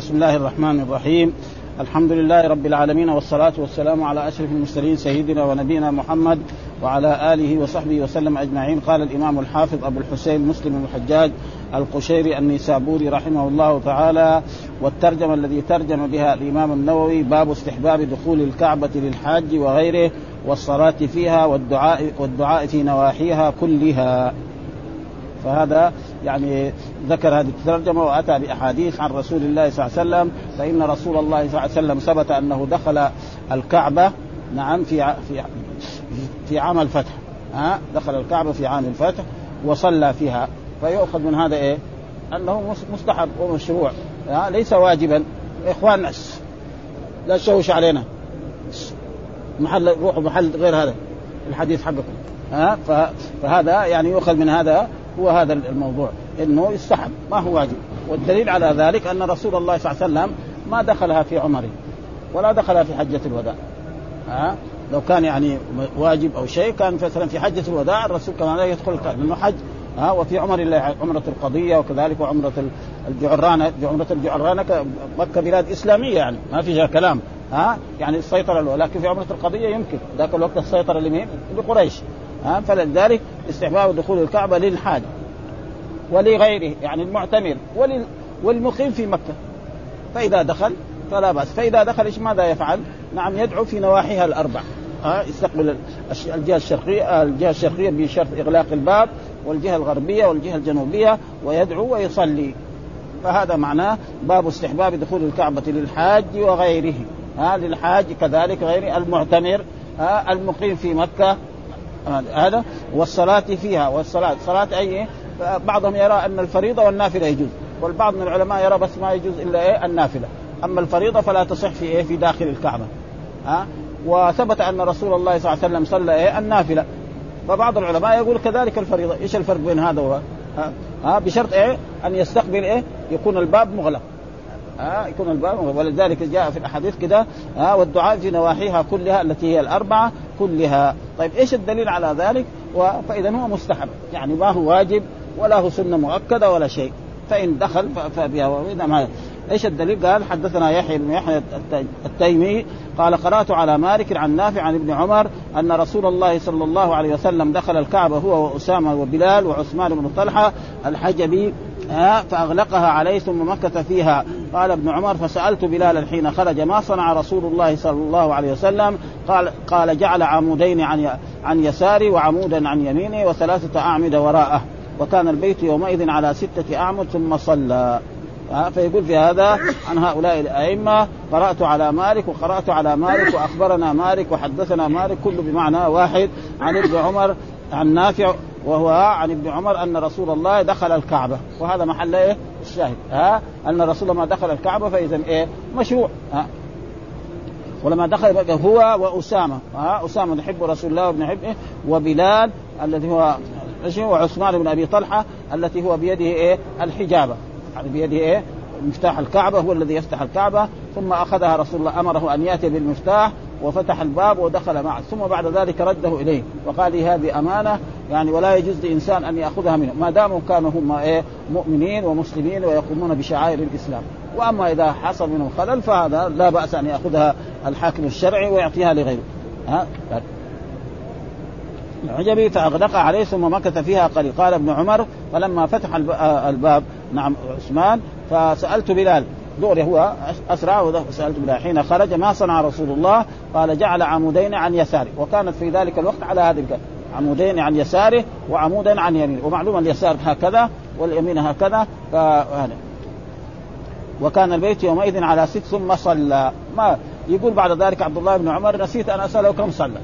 بسم الله الرحمن الرحيم. الحمد لله رب العالمين والصلاة والسلام على أشرف المرسلين سيدنا ونبينا محمد وعلى آله وصحبه وسلم أجمعين. قال الإمام الحافظ أبو الحسين مسلم الحجاج القشيري النيسابوري رحمه الله تعالى والترجمة الذي ترجم بها الإمام النووي باب استحباب دخول الكعبة للحاج وغيره والصلاة فيها والدعاء والدعاء في نواحيها كلها. فهذا يعني ذكر هذه الترجمة وأتى بأحاديث عن رسول الله صلى الله عليه وسلم فإن رسول الله صلى الله عليه وسلم ثبت أنه دخل الكعبة نعم في في في عام الفتح ها دخل الكعبة في عام الفتح وصلى فيها. فيؤخذ من هذا إيه؟ أنه مستحب ومشروع ها ليس واجبا. إخوان لا تشوش علينا. محل روحوا محل غير هذا الحديث حقكم ها فهذا يعني يؤخذ من هذا هو هذا الموضوع. إنه يستحب ما هو واجب. والدليل على ذلك أن رسول الله صلى الله عليه وسلم ما دخلها في عمره ولا دخلها في حجة الوداع. ها؟ لو كان يعني واجب أو شيء كان مثلا في حجة الوداع الرسول كان لا يدخل لأنه حج ها؟ وفي عمر الله عمرة القضية وكذلك وعمرة الجعرانه عمرة الجعرانه مكة بلاد إسلامية يعني ما فيها كلام ها؟ يعني السيطره لكن في عمرة القضية يمكن. ذاك الوقت السيطره لمين؟ لقريش. ها؟ فلذلك استحباب دخول الكعبة للحاج ولغيره يعني المعتمر ولل والمقيم في مكة. فإذا دخل فلا بأس. فإذا دخل إيش ماذا يفعل؟ نعم يدعو في نواحيها الأربع. ها؟ يستقبل الجهة الشرقية الجهة الشرقية بشرط إغلاق الباب والجهة الغربية والجهة الجنوبية ويدعو ويصلي. فهذا معناه باب استحباب دخول الكعبة للحاج وغيره. ها؟ للحاج كذلك غير المعتمر. ها؟ المقيم في مكة. هذا والصلاة فيها والصلاة. صلاة أي بعضهم يرى أن الفريضة والنافلة يجوز والبعض من العلماء يرى بس ما يجوز إلا إيه؟ النافلة. أما الفريضة فلا تصح في إيه؟ في داخل الكعبة. ها؟ وثبت أن رسول الله صلى الله عليه وسلم صلى إيه؟ النافلة. فبعض العلماء يقول كذلك الفريضة. إيش الفرق بين هذا وهذا ها؟ بشرط إيه؟ أن يستقبل إيه؟ يكون الباب مغلق. ها؟ يكون الباب ولذلك جاء في الأحاديث كده ها؟ والدعاء في نواحيها كلها التي هي الأربعة كلها. طيب إيش الدليل على ذلك؟ فإذا هو مستحب. يعني ما هو واجب ولا هو سنة مؤكدة ولا شيء. فإن دخل فبها. وإذا إيش الدليل؟ قال حدثنا يحيى بن يحيى التيمي قال قرأت على مالك عن نافع عن ابن عمر أن رسول الله صلى الله عليه وسلم دخل الكعبة هو وأسامة وبلال وعثمان بن طلحة الحجبي فأغلقها عليه ثم مكث فيها. قال ابن عمر فسألت بلالا حين خرج ما صنع رسول الله صلى الله عليه وسلم؟ قال قال جعل عمودين عن عن يساره وعمودا عن يمينه وثلاثة أعمدة وراءه. وكان البيت يومئذ على ستة أعمد ثم صلى. فيقول في هذا عن هؤلاء الأئمة قرأت على مالك وقرأت على مالك وأخبرنا مالك وحدثنا مالك كله بمعنى واحد. عن ابن عمر عن نافع وهو عن ابن عمر أن رسول الله دخل الكعبة. وهذا محل إيه؟ الشاهد. ها؟ أن الرسول ما دخل الكعبة فإذا إيه؟ مشروع. ها؟ ولما دخل هو وأسامة. ها؟ أسامة يحب رسول الله وابن حبه وبلال الذي هو وعثمان بن أبي طلحة التي هو بيده إيه؟ الحجابة. يعني بيده إيه؟ مفتاح الكعبة هو الذي يفتح الكعبة. ثم أخذها رسول الله أمره أن يأتي بالمفتاح وفتح الباب ودخل معه. ثم بعد ذلك رده إليه وقال لي هذه أمانة يعني ولا يجوز لإنسان أن يأخذها منه. ما داموا كانوا هم إيه مؤمنين ومسلمين ويقومون بشعائر الإسلام. وأما إذا حصل منهم خلل فهذا لا بأس أن يأخذها الحاكم الشرعي ويعطيها لغيره. ها؟ العجبي فاغلق عليه ثم مكث فيها قليل. قال ابن عمر فلما فتح الباب نعم عثمان فسألت بلال. دغري هو أسرع وسألت بلال. حين خرج ما صنع رسول الله؟ قال جعل عمودين عن يساره. وكانت في ذلك الوقت على هذه الكلمة. عمودين عن يساره وعمودا عن يمينه ومعلوم اليسار هكذا واليمين هكذا فهذا. وكان البيت يومئذ على ست ثم صلى. ما يقول بعد ذلك عبد الله بن عمر نسيت أن أسأله كم صلى.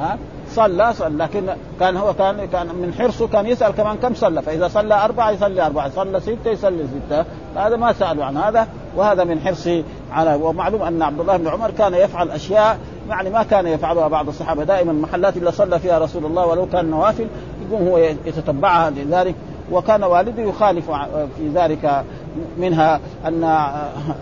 ها؟ صلى صلى. لكن كان هو كان كان من حرصه كان يسأل كمان كم صلى. فإذا صلى أربعة يصلي أربعة صلى ستة يصلي ستة. هذا ما سألوا عن هذا وهذا من حرصه على ومعلوم أن عبد الله بن عمر كان يفعل أشياء يعني ما كان يفعلها بعض الصحابة. دائما محلات اللي صلى فيها رسول الله ولو كان نوافل يقوم هو يتتبعها. لذلك وكان والده يخالف في ذلك منها ان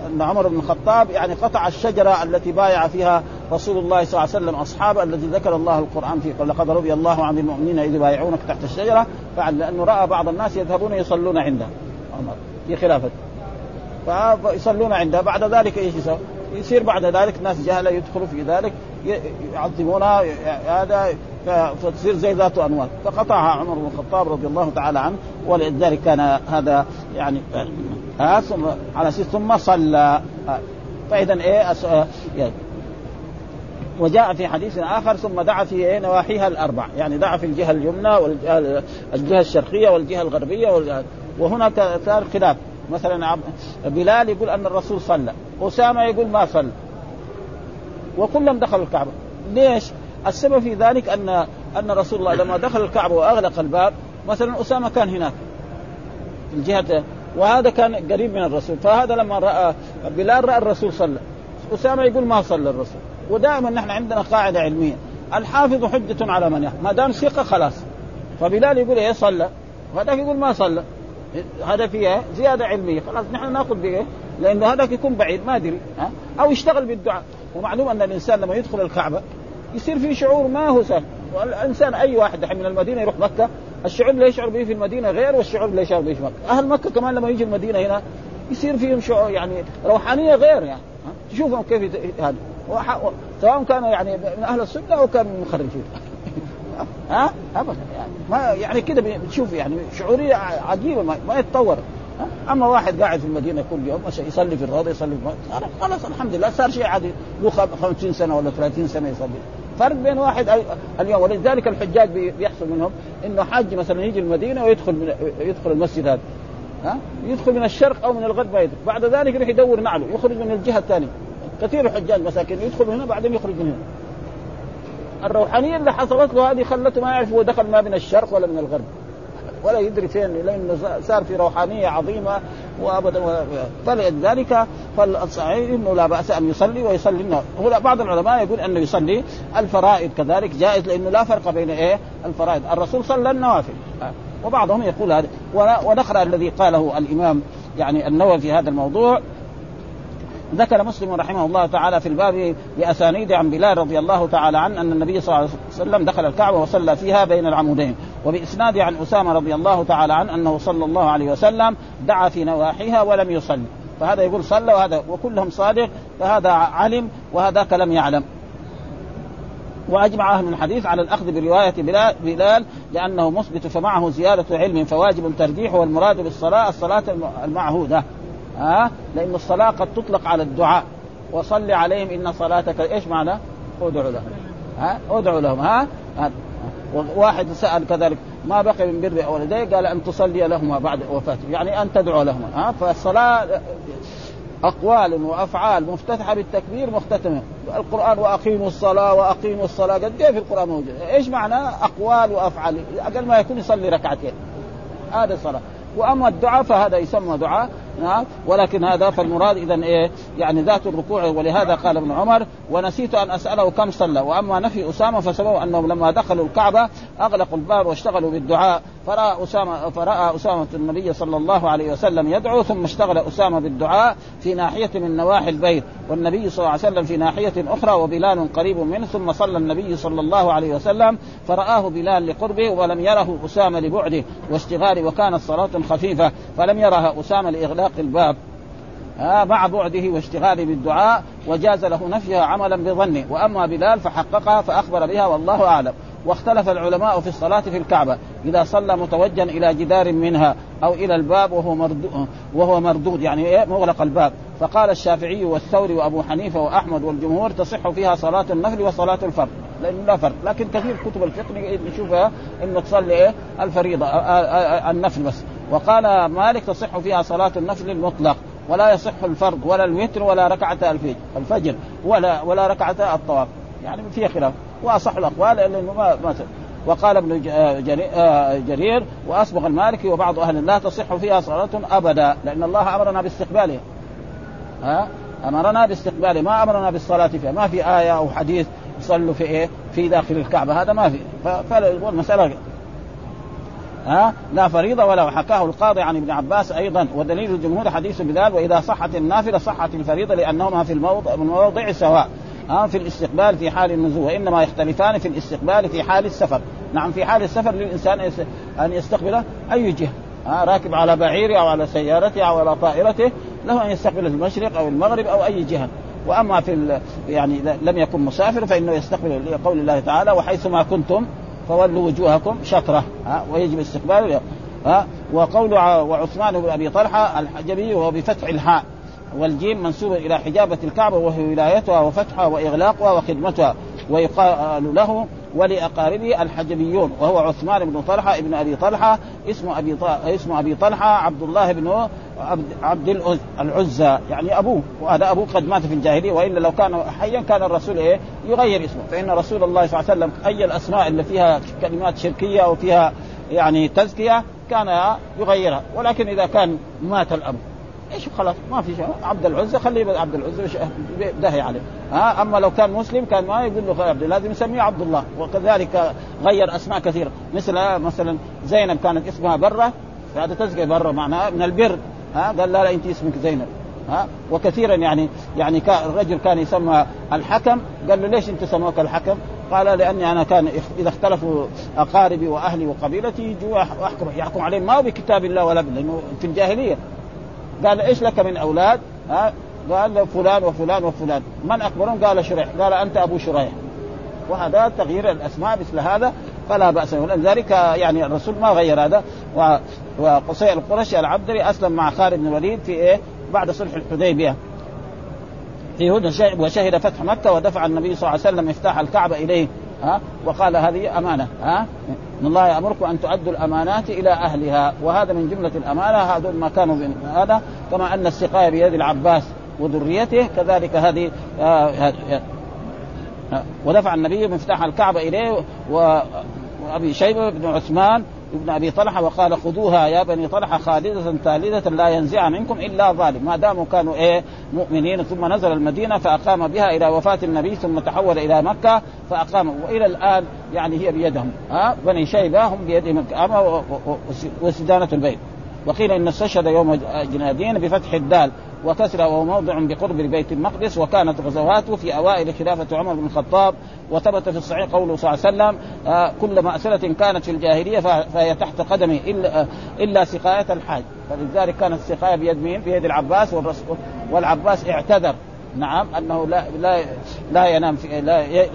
أن عمر بن الخطاب يعني قطع الشجرة التي بايع فيها رسول الله صلى الله عليه وسلم اصحابه الذي ذكر الله القرآن في قال لقد رضي الله عن المؤمنين إذ يبايعونك تحت الشجرة. فعل لأنه رأى بعض الناس يذهبون يصلون عنده. عمر في خلافة. فيصلون عندها بعد ذلك إيش يسوي؟ يصير بعد ذلك ناس جهلة يدخلوا في ذلك يعظمونها هذا فتصير زي ذات أنوار. فقطعها عمر بن الخطاب رضي الله تعالى عنه ولذلك كان هذا يعني آه ثم على أساس ثم صلى. آه فاذا إيه أس... يعني وجاء في حديث آخر ثم دعا في إيه نواحيها الأربع. يعني دعا في الجهة اليمنى والجهة الشرقية والجهة الغربية وهنا صار خلاف. مثلا بلال يقول أن الرسول صلى أسامة يقول ما صلى وكلهم دخلوا الكعبة. ليش؟ السبب في ذلك ان أن رسول الله لما دخل الكعبة وأغلق الباب مثلا أسامة كان هناك في الجهة وهذا كان قريب من الرسول فهذا لما رأى بلال رأى الرسول صلى. أسامة يقول ما صلى الرسول. ودائما نحن عندنا قاعدة علمية. الحافظ حجة على من يحفظ ما دام ثقة خلاص. فبلال يقول إيه صلى. وهذاك يقول ما صلى. هذا فيها زيادة علمية. خلاص نحن نأخذ بإيه؟ لأنه هذاك يكون بعيد ما أدري ها؟ أو يشتغل بالدعاء. ومعلوم أن الإنسان لما يدخل الكعبة يصير في شعور ما هو سهل. والإنسان أي واحد من المدينة يروح مكة الشعور اللي يشعر به في المدينة غير والشعور اللي يشعر به في مكة. أهل مكة كمان لما يجي المدينة هنا يصير فيهم شعور يعني روحانية غير يعني. تشوفهم كيف هذا سواء كانوا يعني من أهل السنة أو كانوا من ها؟ ابدا يعني. ما يعني كده بتشوف يعني شعورية عجيبة ما, ما يتطور. أما واحد قاعد في المدينة كل يوم يصلي في الروضه يصلي في خلاص الحمد لله صار شيء عادي. له 50 سنة ولا 30 سنة يصلي. فرق بين واحد اليوم ولذلك الحجاج بيحصل منهم إنه حاج مثلا يجي المدينة ويدخل من يدخل المسجد هذا. ها؟ يدخل من الشرق أو من الغرب ما بعد ذلك يروح يدور نعله يخرج من الجهة الثانية. كثير الحجاج مساكين يدخل من هنا بعدين يخرج من هنا. الروحانية اللي حصلت له هذه خلته ما يعرف هو دخل ما من الشرق ولا من الغرب. ولا يدري فين لأنه صار في روحانية عظيمة وابدا. فلذلك فالصحيح إنه لا بأس أن يصلي ويصلي. هو بعض العلماء يقول أنه يصلي. الفرائض كذلك جائز لأنه لا فرق بين إيه؟ الفرائض. الرسول صلى النوافل. وبعضهم يقول هذا. ونقرأ الذي قاله الإمام يعني النووي في هذا الموضوع. ذكر مسلم رحمه الله تعالى في الباب بأسانيد عن بلال رضي الله تعالى عنه أن النبي صلى الله عليه وسلم دخل الكعبة وصلى فيها بين العمودين. وبإسناد عن أسامة رضي الله تعالى عنه أنه صلى الله عليه وسلم دعا في نواحيها ولم يصلي. فهذا يقول صلى وهذا وكلهم صادق فهذا علم وهذاك لم يعلم. وأجمع أهل الحديث على الأخذ برواية بلال لأنه مثبت فمعه زيادة علم فواجب ترجيح والمراد بالصلاة الصلاة المعهودة. ها؟ لأن الصلاة قد تطلق على الدعاء. وصل عليهم إن صلاتك إيش معنى؟ ادعو لهم. ها؟ ادعو لهم. ها, ها. واحد سأل كذلك ما بقي من بر والديه قال أن تصلي لهما بعد وفاته. يعني أن تدعو لهما ها؟ فالصلاة أقوال وأفعال مفتتحة بالتكبير مختتمة. القرآن وأقيموا الصلاة وأقيموا الصلاة. قد في القرآن موجود؟ إيش معنى أقوال وأفعال؟ أقل ما يكون يصلي ركعتين. هذا الصلاه وأما الدعاء فهذا يسمى دعاء. نعم. ولكن هذا فالمراد اذا إيه؟ يعني ذات الركوع ولهذا قال ابن عمر ونسيت أن أسأله كم صلى وأما نفي أسامة فسببه أنهم لما دخلوا الكعبة أغلقوا الباب واشتغلوا بالدعاء فرأى أسامة فرأى أسامة النبي صلى الله عليه وسلم يدعو ثم اشتغل أسامة بالدعاء في ناحية من نواحي البيت والنبي صلى الله عليه وسلم في ناحية أخرى وبلال قريب منه ثم صلى النبي صلى الله عليه وسلم فرآه بلال لقربه ولم يره أسامة لبعده واشتغاله وكانت صلاة خفيفة فلم يرها أسامة لإغلاق الباب. آه مع بعده واشتغاله بالدعاء وجاز له نفيها عملا بظنه. وأما بلال فحققها فأخبر بها والله أعلم. واختلف العلماء في الصلاة في الكعبة. إذا صلى متوجها إلى جدار منها أو إلى الباب وهو مردود وهو مردود يعني إيه مغلق الباب. فقال الشافعي والثوري وأبو حنيفة وأحمد والجمهور تصح فيها صلاة النفل وصلاة الفرض لأنه لا فرق. لكن كثير كتب الفقه نشوفها إنه تصلي إيه الفريضة النفل بس. وقال مالك تصح فيها صلاة النفل المطلق ولا يصح الفرض ولا الوتر ولا ركعة الفجر ولا ولا ركعة الطواف. يعني فيها خلاف. وأصح الأقوال لأنه ما ما وقال ابن آه، آه، جرير وأصبغ المالكي وبعض أهل لا تصح فيها صلاة أبدا لأن الله أمرنا باستقبالها ها؟ أمرنا باستقباله. ما أمرنا بالصلاة فيها. ما في آية أو حديث يصلوا في إيه؟ في داخل الكعبة. هذا ما في. فالمساله ها؟ لا فريضة ولا وحكاه القاضي عن ابن عباس أيضا. ودليل الجمهور حديث بلال وإذا صحت النافلة صحت الفريضة لأنهما في الموضع, الموضع سواء. ها؟ في الاستقبال في حال النزول وإنما يختلفان في الاستقبال في حال السفر. نعم في حال السفر للإنسان أن يستقبل أي جهة. ها؟ راكب على بعيره أو على سيارته أو على طائرته له أن يستقبل المشرق أو المغرب أو أي جهة. وأما في يعني لم يكن مسافر فإنه يستقبل لقول الله تعالى وحيثما كنتم فولوا وجوهكم شطرة ها ويجب استقبال ها وقول وعثمان بن أبي طلحة الحجبي وهو بفتح الحاء والجيم منسوب إلى حجابة الكعبة وهي ولايتها وفتحها وإغلاقها وخدمتها. ويقال له ولأقاربه الحجبيون وهو عثمان بن طلحة ابن أبي طلحة اسم أبي اسم أبي طلحة عبد الله بن عبد, العزى يعني أبوه وهذا أبوه قد مات في الجاهلية وإلا لو كان حيا كان الرسول إيه؟ يغير اسمه. فإن رسول الله صلى الله عليه وسلم أي الأسماء اللي فيها كلمات شركية وفيها يعني تزكية كان يغيرها. ولكن إذا كان مات الأب إيش خلاص ما في شيء. عبد العزة خليه عبد العزة دهي عليه. ها أما لو كان مسلم كان ما يقول له عبد لازم يسميه عبد الله. وكذلك غير أسماء كثيرة. مثل مثلا زينب كانت اسمها برة هذا تزكي برة معناها من البر. ها قال لا لا أنت اسمك زينب. ها وكثيرا يعني يعني الرجل كان يسمى الحكم. قال له ليش أنت سموك الحكم؟ قال لأني أنا كان إذا اختلفوا أقاربي وأهلي وقبيلتي يجوا واحكم يحكم عليهم. ما بكتاب الله ولا لأنه في الجاهلية. قال إيش لك من أولاد؟ ها؟ قال فلان وفلان وفلان. من أكبرهم؟ قال شريح. قال أنت أبو شريح. وهذا تغيير الأسماء مثل هذا فلا بأس ولذلك يعني الرسول ما غير هذا. وقصي القرشي العبدري أسلم مع خالد بن الوليد في إيه؟ بعد صلح الحديبية. في هدى وشهد فتح مكة ودفع النبي صلى الله عليه وسلم مفتاح الكعبة إليه. ها؟ وقال هذه أمانة ها؟ إن الله يأمركم أن تؤدوا الأمانات إلى أهلها. وهذا من جملة الأمانة هذا ما كانوا هذا كما أن السقايه بيد العباس وذريته كذلك هذه آه ودفع النبي مفتاح الكعبة إليه وأبي شيبة بن عثمان ابن أبي طلحة وقال خذوها يا بني طلحة خالدة ثالثة لا ينزع منكم إلا ظالم. ما داموا كانوا إيه مؤمنين ثم نزل المدينة فأقام بها إلى وفاة النبي ثم تحول إلى مكة فأقام وإلى الآن يعني هي بيدهم. ها بني شيبة هم بيدهم اما وسدانه البيت. وقيل إن استشهد يوم جنادين بفتح الدال. وكسرى وهو موضع بقرب بيت المقدس وكانت غزواته في أوائل خلافة عمر بن الخطاب وثبت في الصحيح قوله صلى الله عليه وسلم آه كل مأسرة كانت في الجاهلية فهي تحت قدمي إلا, آه إلا سقاية الحاج فلذلك كانت السقاية بيد مين؟ بيد العباس والعباس اعتذر نعم أنه لا لا لا ينام في لا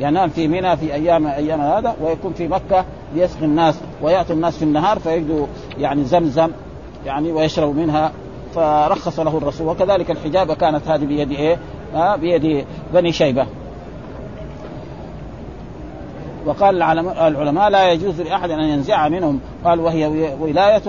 ينام في منى في أيام أيام هذا ويكون في مكة ليسقي الناس ويأتي الناس في النهار فيجدوا يعني زمزم يعني ويشربوا منها فرخص له الرسول. وكذلك الحجابه كانت هذه بيد إيه؟ آه بيد بني شيبة. وقال العلماء لا يجوز لأحد أن ينزع منهم. قال وهي ولاية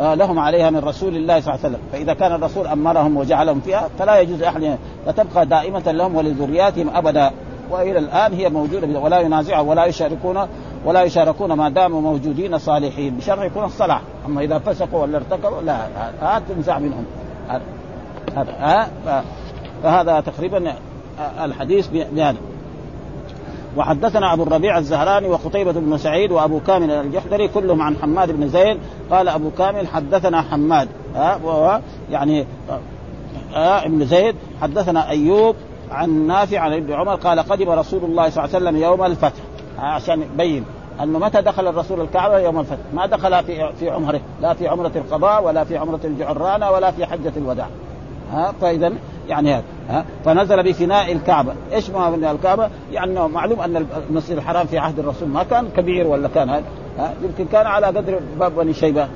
آه، لهم عليها من رسول الله صلى الله عليه وسلم. فإذا كان الرسول أمرهم وجعلهم فيها فلا يجوز لأحد فتبقى دائمة لهم ولذرياتهم أبدا. وإلى الآن هي موجودة ولا ينازعها ولا يشاركون ولا يشاركون ما داموا موجودين صالحين. بشرط يكون الصلاح. أما إذا فسقوا ولا ارتكبوا لا هذا تنزع منهم. هذا فهذا تقريبا الحديث بهذا. وحدثنا أبو الربيع الزهراني وقتيبة بن سعيد وأبو كامل الجحدري كلهم عن حماد بن زيد. قال أبو كامل حدثنا حماد ها يعني آه ابن زيد. حدثنا أيوب عن نافع عن ابن عمر قال قدم رسول الله صلى الله عليه وسلم يوم الفتح. عشان يبين. أنه متى دخل الرسول الكعبة؟ يوم الفتح. ما دخل في في عمره. لا في عمرة القضاء ولا في عمرة الجعرانة ولا في حجة الوداع. ها؟ فإذا يعني هذا. ها؟ فنزل بفناء الكعبة، إيش ما من الكعبة؟ يعني معلوم أن المسجد الحرام في عهد الرسول ما كان كبير ولا كان هذا. ها؟ يمكن كان على قدر باب بني شيبة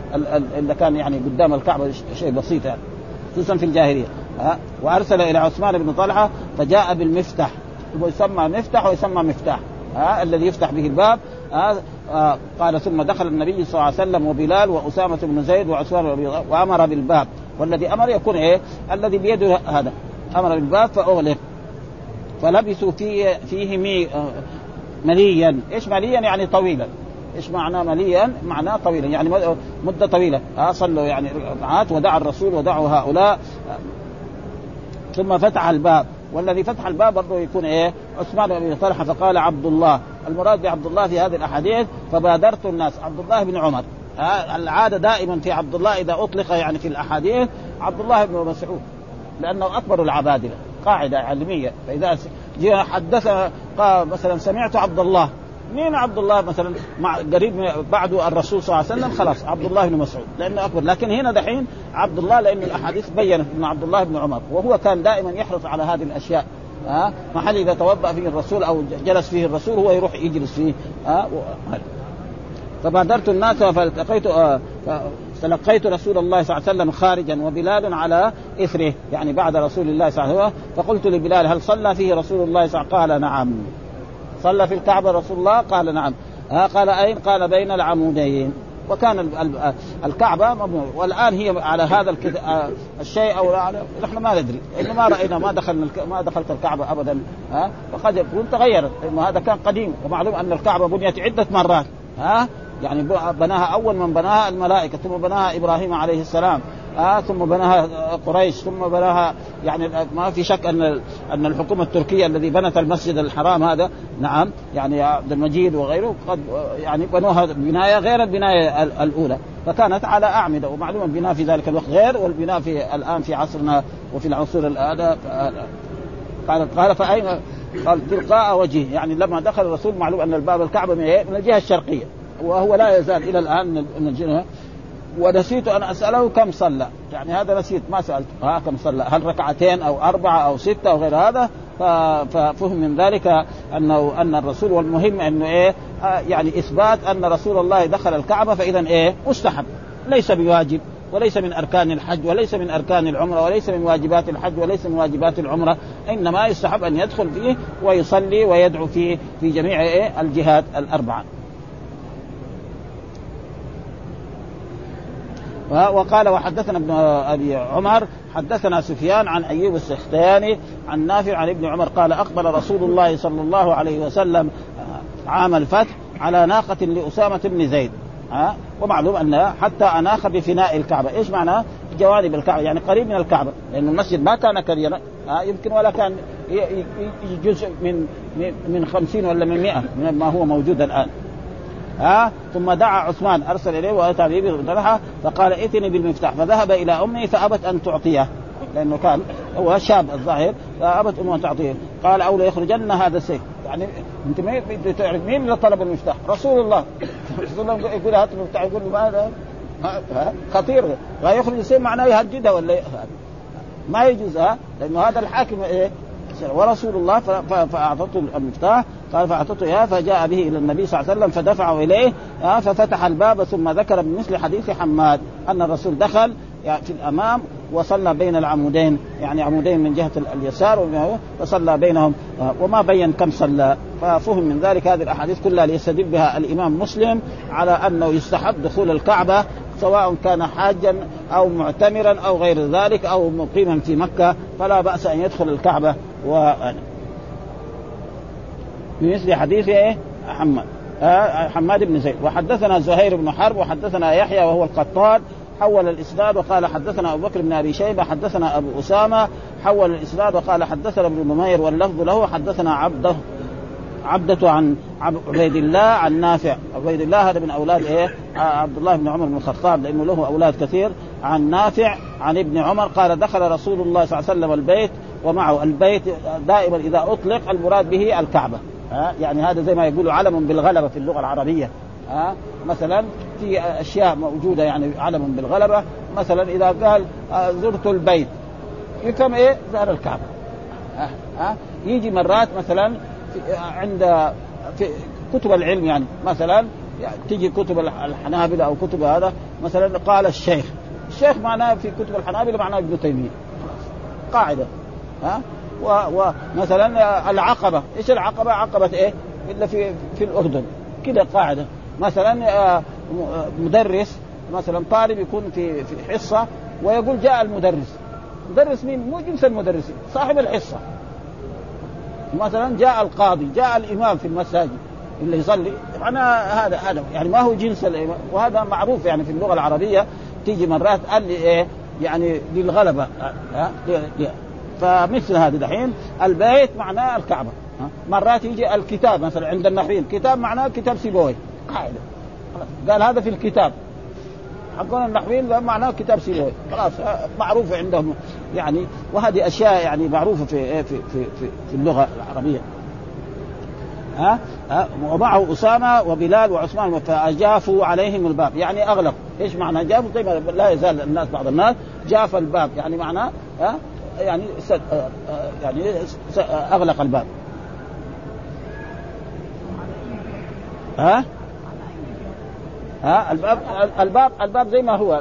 اللي كان يعني قدام الكعبة شيء بسيط يعني خصوصا في الجاهلية. ها؟ وأرسل إلى عثمان بن طلحة فجاء بالمفتاح. ويسمى مفتاح ويسمى مفتاح. ها؟ الذي يفتح به الباب. آه قال ثم دخل النبي صلى الله عليه وسلم وبلال وأسامة بن زيد وعثمان وأمر بالباب والذي أمر يكون إيه؟ الذي بيده هذا. أمر بالباب فأغلق. فلبثوا فيه فيه مي آه، مليا، إيش مليا؟ يعني طويلا. إيش معناه مليا؟ معناه طويلا. يعني مدة طويلة. ها صلوا يعني ركعات ودعا الرسول ودعوا هؤلاء. ثم فتح الباب. والذي فتح الباب برضه يكون إيه؟ عثمان بن طلحة. فقال عبد الله، المراد بعبد الله في هذه الأحاديث فبادرت الناس. عبد الله بن عمر. العادة دائما في عبد الله إذا أطلق يعني في الأحاديث عبد الله بن مسعود. لأنه أكبر العبادلة قاعدة علمية. فإذا جاء حدث قال مثلا سمعت عبد الله. مين عبد الله مثلا؟ مع قريب بعده الرسول صلى الله عليه وسلم خلاص عبد الله بن مسعود. لأنه أكبر. لكن هنا دحين عبد الله لأن الأحاديث بينت انه عبد الله بن عمر. وهو كان دائما يحرص على هذه الأشياء. ها؟ محل إذا توضأ فيه الرسول أو جلس فيه الرسول هو يروح يجلس فيه ها؟ فبادرت الناس فالتقيت آه تلقيت رسول الله صلى الله عليه وسلم خارجا وبلال على إثره يعني بعد رسول الله صلى الله عليه وسلم. فقلت لبلال هل صلى فيه رسول الله صلى الله عليه وسلم؟ قال نعم. صلى في الكعبة رسول الله؟ قال نعم. ها؟ قال أين؟ قال بين العمودين. وكان الكعبة والآن هي على هذا الشيء أو نحن ما ندري. إنه ما رأينا ما دخلنا ما دخلت الكعبة ابدا ها؟ وقد يكون تغيرت. لأنه هذا كان قديم. ومعلوم أن الكعبة بنيت عدة مرات ها؟ يعني بناها أول من بناها الملائكة ثم بناها إبراهيم عليه السلام. آه ثم بناها قريش ثم بناها يعني ما في شك أن أن الحكومة التركية الذي بنت المسجد الحرام هذا نعم يعني عبد المجيد وغيره قد يعني بنوها بناية غير البناية الأولى. فكانت على أعمدة ومعلوم البناء في ذلك الوقت غير والبناء في الآن في عصرنا وفي العصور هذا قال قال فأين؟ قال تلقاء وجهه. يعني لما دخل الرسول معلوم أن الباب الكعبة من الجهه الشرقية وهو لا يزال إلى الآن من الجنة. ونسيت أن أسأله كم صلى. يعني هذا نسيت ما سألت. ها كم صلى. هل ركعتين أو أربعة أو ستة أو غير هذا؟ ففهم من ذلك أنه أن الرسول والمهم أنه إيه؟ يعني إثبات أن رسول الله دخل الكعبة فاذا إيه؟ مستحب. ليس بواجب وليس من أركان الحج وليس من أركان العمرة وليس من واجبات الحج وليس من واجبات العمرة. إنما يستحب أن يدخل فيه ويصلي ويدعو فيه في جميع إيه؟ الجهات الأربعة. وقال وحدثنا ابن أبي عمر حدثنا سفيان عن أيوب السختياني عن نافع عن ابن عمر قال أقبل رسول الله صلى الله عليه وسلم عام الفتح على ناقة لأسامة بن زيد. ها؟ ومعلوم أن حتى أناخ بفناء الكعبة، إيش معناه؟ جوانب الكعبة يعني قريب من الكعبة، لأن المسجد ما كان كبيرا ها؟ يمكن ولا كان جزء من من 50 ولا من 100 من ما هو موجود الآن. ها؟ ثم دعا عثمان أرسل إليه وأتى به فقال ائتني بالمفتاح. فذهب إلى أمه فأبت أن تعطيه. لأنه كان هو شاب الظاهر فأبت أمه أن تعطيه. قال أو ليخرجن هذا السيف. يعني أنت ما تعرف مين اللي طلب المفتاح؟ رسول الله. رسول الله يقول هات المفتاح يقول له ماذا؟ خطير. يخرج السيف معناه يهددها ولا ما يجوز ها؟ لأنه هذا الحاكم إيه؟ ورسول الله فأعطته المفتاح قال فأعطته إياه فجاء به إلى النبي صلى الله عليه وسلم فدفعه إليه ففتح الباب ثم ذكر بمثل حديث حماد أن الرسول دخل في الأمام وصلى بين العمودين يعني عمودين من جهة اليسار وصلى بينهم وما بين كم صلى. ففهم من ذلك هذه الأحاديث كلها ليستدل بها الإمام مسلم على أنه يستحب دخول الكعبة سواء كان حاجا أو معتمرا أو غير ذلك أو مقيما في مكة فلا بأس أن يدخل الكعبة. و بمثل حديث إيه؟ حماد. آه حماد بن زيد. وحدثنا زهير بن حرب وحدثنا يحيى وهو القطان. حول الإسناد وقال حدثنا أبو بكر بن أبي شيبة حدثنا أبو أسامة. حول الإسناد وقال حدثنا ابن نمير واللفظ له حدثنا عبده. عبدة عن عبيد الله عن نافع. عبيد الله هذا من أولاد إيه؟ عبد الله بن عمر بن الخطاب لأنه له أولاد كثير. عن نافع عن ابن عمر قال دخل رسول الله صلى الله عليه وسلم البيت. ومعه البيت دائما إذا أطلق المراد به الكعبة. ها؟ يعني هذا زي ما يقولوا علم بالغلبة في اللغة العربية. ها؟ مثلا في أشياء موجودة يعني علم بالغلبة. مثلا إذا قال آه، زرت البيت. يفهم إيه؟ زار الكعبة. ها, ها؟ يجي مرات مثلا في عند في كتب العلم يعني مثلا يعني تيجي كتب الحنابلة أو كتب هذا مثلا قال الشيخ. الشيخ معناه في كتب الحنابلة معناه ابن تيمية. قاعدة. ها؟ ومثلا العقبة. إيش العقبة؟ عقبة إيه؟ إلا في في الأردن. كده قاعدة. مثلا آه، مدرس مثلا طالب يكون في في حصة ويقول جاء المدرس. مدرس مين؟ مو جنس المدرسين صاحب الحصة. مثلا جاء القاضي جاء الإمام في المساجد اللي يصلي. معناها هذا هذا يعني ما هو جنس الامام وهذا معروف يعني في اللغة العربية. تيجي مرات قال لي إيه؟ يعني للغلبة ها فمثل هذا دحين البيت معناه الكعبة. مرات يجي الكتاب مثلا عند النحويين كتاب معناه كتاب سيبوي. قاعدة. قال هذا في الكتاب. حقون النحويين معناه كتاب سيبوي. خلاص معروف عندهم. يعني وهذه أشياء يعني معروفة في في في في, في اللغة العربية. ها؟ أه؟ ومعه أسامة وبلال وعثمان فأجافوا عليهم الباب. يعني أغلق. إيش معنى جافوا طيب لا يزال الناس بعض الناس جاف الباب. يعني معناه ها؟ يعني سد يعني أغلق الباب. ها؟ ها؟ الباب الباب الباب زي ما هو.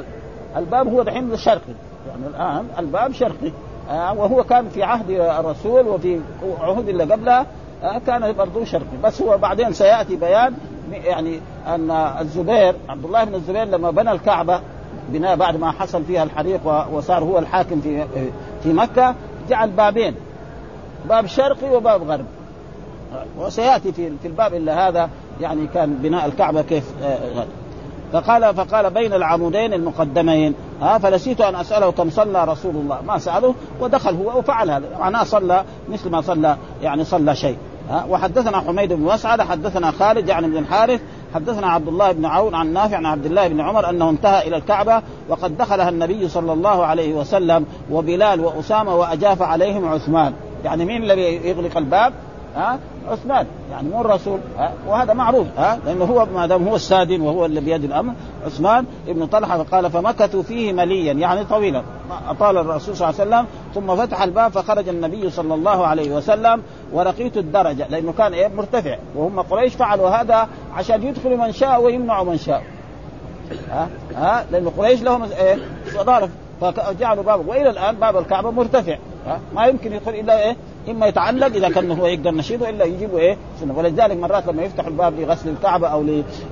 الباب هو دحين الشرقي يعني الآن الباب شرقي. آه وهو كان في عهد الرسول وفي عهود اللي قبلها آه كان برضه شرقي. بس هو بعدين سيأتي بيان يعني أن الزبير عبد الله بن الزبير لما بنى الكعبة بناء بعد ما حصل فيها الحريق وصار هو الحاكم في في مكة جعل بابين باب شرقي وباب غربي. وسيأتي في في الباب إلا هذا يعني كان بناء الكعبة كيف آه فقال فقال بين العمودين المقدمين ها فنسيت أن أسأله كم صلى رسول الله. ما سأله ودخل هو وفعل هذا. معناه صلى مثل ما صلى يعني صلى شيء ها. وحدثنا حميد بن مسعد حدثنا خالد يعني بن الحارث حدثنا عبد الله بن عون عن نافع عن عبد الله بن عمر أنه انتهى إلى الكعبة وقد دخلها النبي صلى الله عليه وسلم وبلال وأسامة وأجاف عليهم عثمان يعني مين الذي يغلق الباب؟ ها؟ عثمان. يعني مو الرسول ها؟ وهذا معروف ها؟ لأنه هو ما دام هو السادن وهو اللي بيد الأمر عثمان ابن طلحة فقال فمكثوا فيه مليا يعني طويلا. أطال الرسول صلى الله عليه وسلم ثم فتح الباب فخرج النبي صلى الله عليه وسلم ورقيت الدرجة لأنه كان إيه؟ مرتفع. وهم قريش فعلوا هذا عشان يدخلوا من شاء ويمنعوا من شاء. ها؟ ها؟ لأنه قريش لهم إيه؟ صدارة. فجعلوا باب وإلى الآن باب الكعبة مرتفع ها؟ ما يمكن يدخل إلا إيه؟ إما يتعلق إذا كان هو يقدر نشيده إلا يجيبه إيه؟ سنة. ولذلك مرات لما يفتحوا الباب لغسل الكعبة أو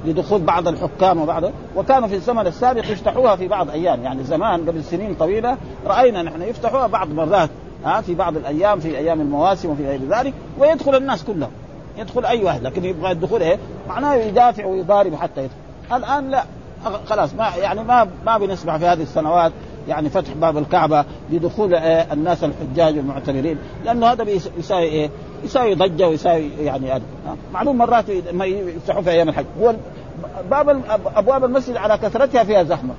لدخول بعض الحكام وبعض وكانوا في الزمن السابق يفتحوها في بعض أيام. يعني زمان قبل سنين طويلة رأينا نحن يفتحوها بعض مرات ها في بعض الأيام في أيام المواسم وفي غير ذلك ويدخل الناس كلهم. يدخل أي واحد لكن يبغى الدخول إيه؟ معناه يدافع ويضارب حتى يدخل. الآن لا خلاص ما يعني ما ما بنسمع في هذه السنوات يعني فتح باب الكعبة لدخول آه الناس الحجاج والمعتمرين لأنه هذا يساوي إيه؟ يساوي ضجة ويساوي يعني هذا معلوم مرات ما يفتحوا في أيام الحج. هو باب أبواب المسجد على كثرتها فيها زحمة.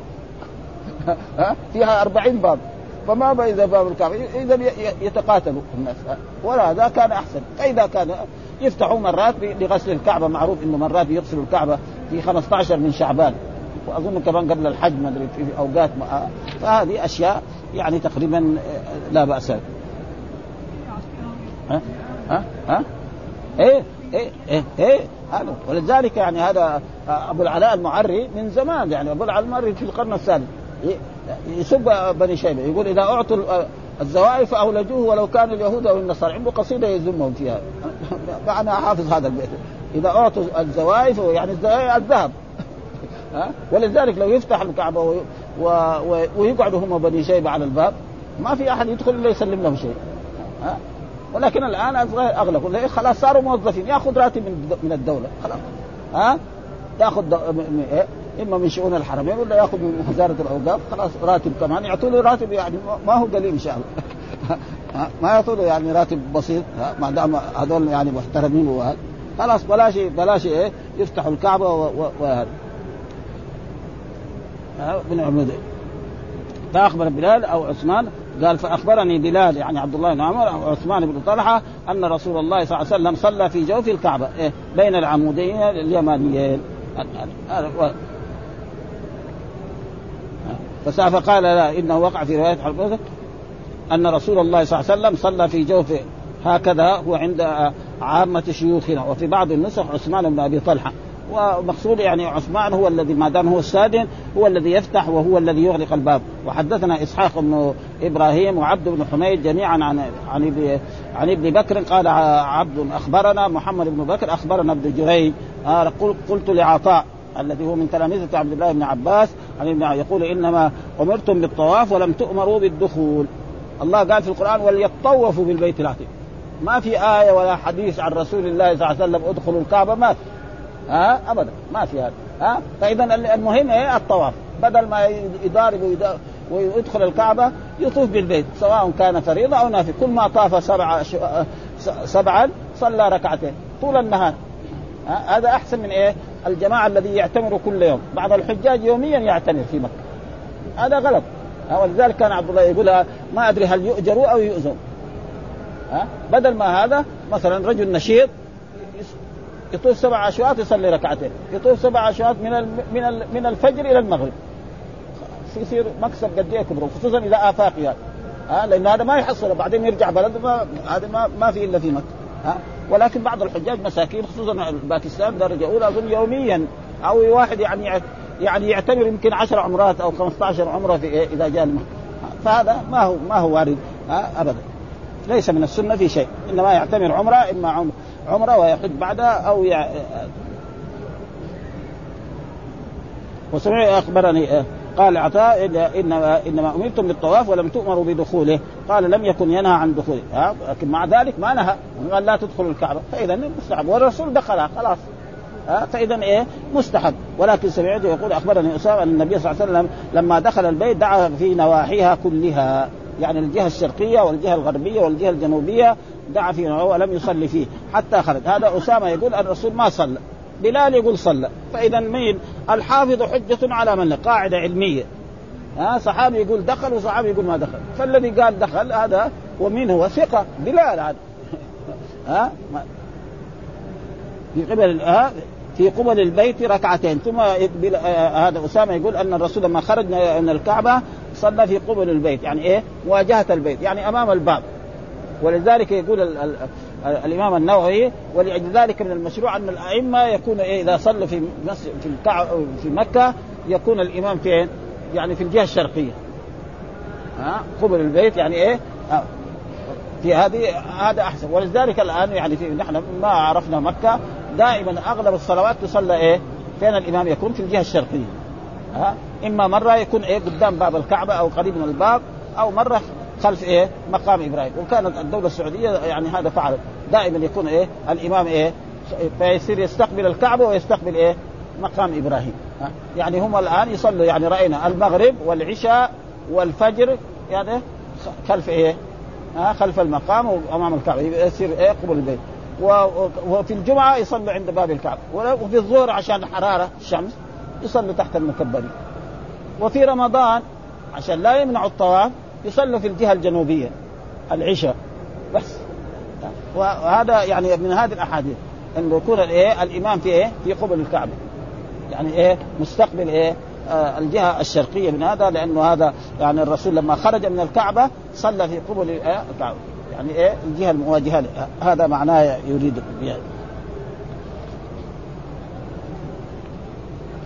ها؟ فيها أربعين باب. فما إذا باب الكعبة؟ اذا يتقاتلوا الناس. ولا هذا كان أحسن. فإذا كان يفتحوا مرات لغسل الكعبة معروف إنه مرات يغسلوا الكعبة في 15 من شعبان. وأظن كمان قبل الحج ما أدري في أوقات ما فهذه أشياء يعني تقريبا لا بأس. ها؟ ها؟ ها؟ إيه إيه إيه إيه ولذلك يعني هذا أبو العلاء المعري من زمان يعني أبو العلاء المعري في القرن الثالث يسب بني شيبة يقول إذا أعطوا الزوائف أولجوه ولو كان اليهود أو النصارى. عنده قصيدة يذمهم فيها. فانا حافظ هذا البيت. إذا أعطوا الزوائف يعني الذهب. ها؟ ولذلك لو يفتح الكعبة و... و... ويقعدوا هم بني شيبة على الباب ما في أحد يدخل إلا يسلم له شيء ها؟ ولكن الآن أغلقوا. خلاص صاروا موظفين. يأخذ راتب من من الدولة. خلاص ها؟ يأخذ دو... إيه؟ إما من شؤون الحرمين ولا يأخذ من وزارة الأوقاف. خلاص راتب كمان. يعطوا له راتب يعني ما هو قليل إن شاء الله. ما يعطوا له يعني راتب بسيط ما دام هذول يعني محترمين وهذا. خلاص بلاش بلاش إيه؟ يفتحوا الكعبة وهذا. بن عمود فأخبر بلال أو عثمان قال فأخبرني بلال يعني عبد الله بن عمر أو عثمان بن طلحة أن رسول الله صلى الله عليه وسلم صلى في جوف الكعبة إيه بين العمودين اليمانيين. فقال لا إنه وقع في رواية حرب أن رسول الله صلى الله عليه وسلم صلى في جوف هكذا هو عند عامة شيوخنا وفي بعض النسخ عثمان بن أبي طلحة. ومقصود يعني عثمان هو الذي ما دام هو السادن هو الذي يفتح وهو الذي يغلق الباب. وحدثنا إسحاق بن إبراهيم وعبد بن حميد جميعا عن عن ابن عن ابن بكر. قال عبد أخبرنا محمد بن بكر أخبرنا ابن جريج. قلت لعطاء الذي هو من تلامذة عبد الله بن عباس عن ابن يقول إنما أمرتم بالطواف ولم تؤمروا بالدخول. الله قال في القرآن وليطوفوا بالبيت العتيق. ما في آية ولا حديث عن رسول الله صلى الله عليه وسلم ادخلوا الكعبة ما ها؟ أبدا ما في هذا ها؟ فاذا المهم إيه؟ الطواف. بدل ما يضارب ويدخل الكعبة يطوف بالبيت سواء كان فريضة أو نافلة. كل ما طاف سبع سبعا صلى ركعتين طول النهار ها؟ هذا أحسن من إيه؟ الجماعة الذي يعتمروا كل يوم. بعض الحجاج يوميا يعتمر في مكة. هذا غلط ولذلك كان عبد الله يقول ما أدري هل يؤجروا أو يؤذوا بدل ما هذا مثلا رجل نشيط يطوف سبع اشواط يصلي ركعتين. يطوف سبع اشواط من من من الفجر إلى المغرب. يصير؟ مكسب قد إيه كبره خصوصا إذا آفاق يعني. ها؟ لأن هذا ما يحصل بعدين يرجع بلده ما هذا ما, ما في إلا في مكة. ها؟ ولكن بعض الحجاج مساكين خصوصا باكستان درجة أولى أظن يوميا. أو واحد يعني يعني يعتبر يمكن 10 عمرات أو 15 عمرة في إيه إذا جاء فهذا ما هو ما هو وارد. ابدا. ليس من السنة في شيء إنما يعتمر عمرة إما عمرة ويحج بعدها أو يع... وسمع أخبرني قال عطاء انما إنما أمرتم بالطواف ولم تؤمروا بدخوله قال لم يكن ينهى عن دخوله ها لكن مع ذلك ما نهى قال لا تدخلوا الكعبة فإذا مستحب والرسول دخلها خلاص ها فإذا إيه مستحب ولكن سمعته يقول أخبرني أسامة أن النبي صلى الله عليه وسلم لما دخل البيت دعا في نواحيها كلها. يعني الجهة الشرقية والجهة الغربية والجهة الجنوبية دعا فيه ولم يصلي فيه حتى خرج. هذا أسامة يقول الرسول ما صلى. بلال يقول صلى. فإذا مين؟ الحافظ حجة على من قاعدة علمية. ها صحابي يقول دخل وصحابي يقول ما دخل. فالذي قال دخل هذا ومين هو ثقة. بلال هذا. ها؟ في قبل في قبل البيت ركعتين. ثم هذا أسامة يقول أن الرسول لما خرج من الكعبة صلى في قبل البيت. يعني إيه؟ واجهه البيت يعني أمام الباب. ولذلك يقول ال ال الإمام النووي ولأجل ذلك من المشروع أن الأئمة يكون إيه؟ إذا صلوا في في في مكة يكون الإمام فين؟ يعني في الجهة الشرقية. ها؟ قبل البيت يعني إيه؟ في هذه هذا أحسن. ولذلك الآن يعني في نحن ما عرفنا مكة. دائما أغلب الصلوات تصلى إيه؟ فين الإمام يكون؟ في الجهة الشرقية. ها؟ إما مرة يكون إيه؟ قدام باب الكعبة أو قريب من الباب أو مرة خلف إيه؟ مقام إبراهيم. وكانت الدولة السعودية يعني هذا فعلت دائما يكون إيه؟ الإمام إيه؟ فيصير يستقبل الكعبة ويستقبل إيه؟ مقام إبراهيم. ها؟ يعني هم الآن يصلوا يعني رأينا المغرب والعشاء والفجر يعني خلف إيه؟ ها؟ خلف المقام وأمام الكعبة. يصير إيه؟ قبل البيت. وفي الجمعة يصلوا عند باب الكعبة. وفي الظهر عشان حرارة الشمس يصلوا تحت المكبرين. وفي رمضان عشان لا يمنعوا الطواف يصلوا في الجهة الجنوبية العشاء بس. وهذا يعني من هذه الأحاديث انه يكون الإيه؟ الإمام في إيه؟ في قبل الكعبة. يعني إيه؟ مستقبل إيه؟ آه الجهة الشرقية من هذا لأنه هذا يعني الرسول لما خرج من الكعبة صلى في قبل إيه الكعبة. يعني إيه؟ الجهه المواجهه هذا معناه يريد يعني.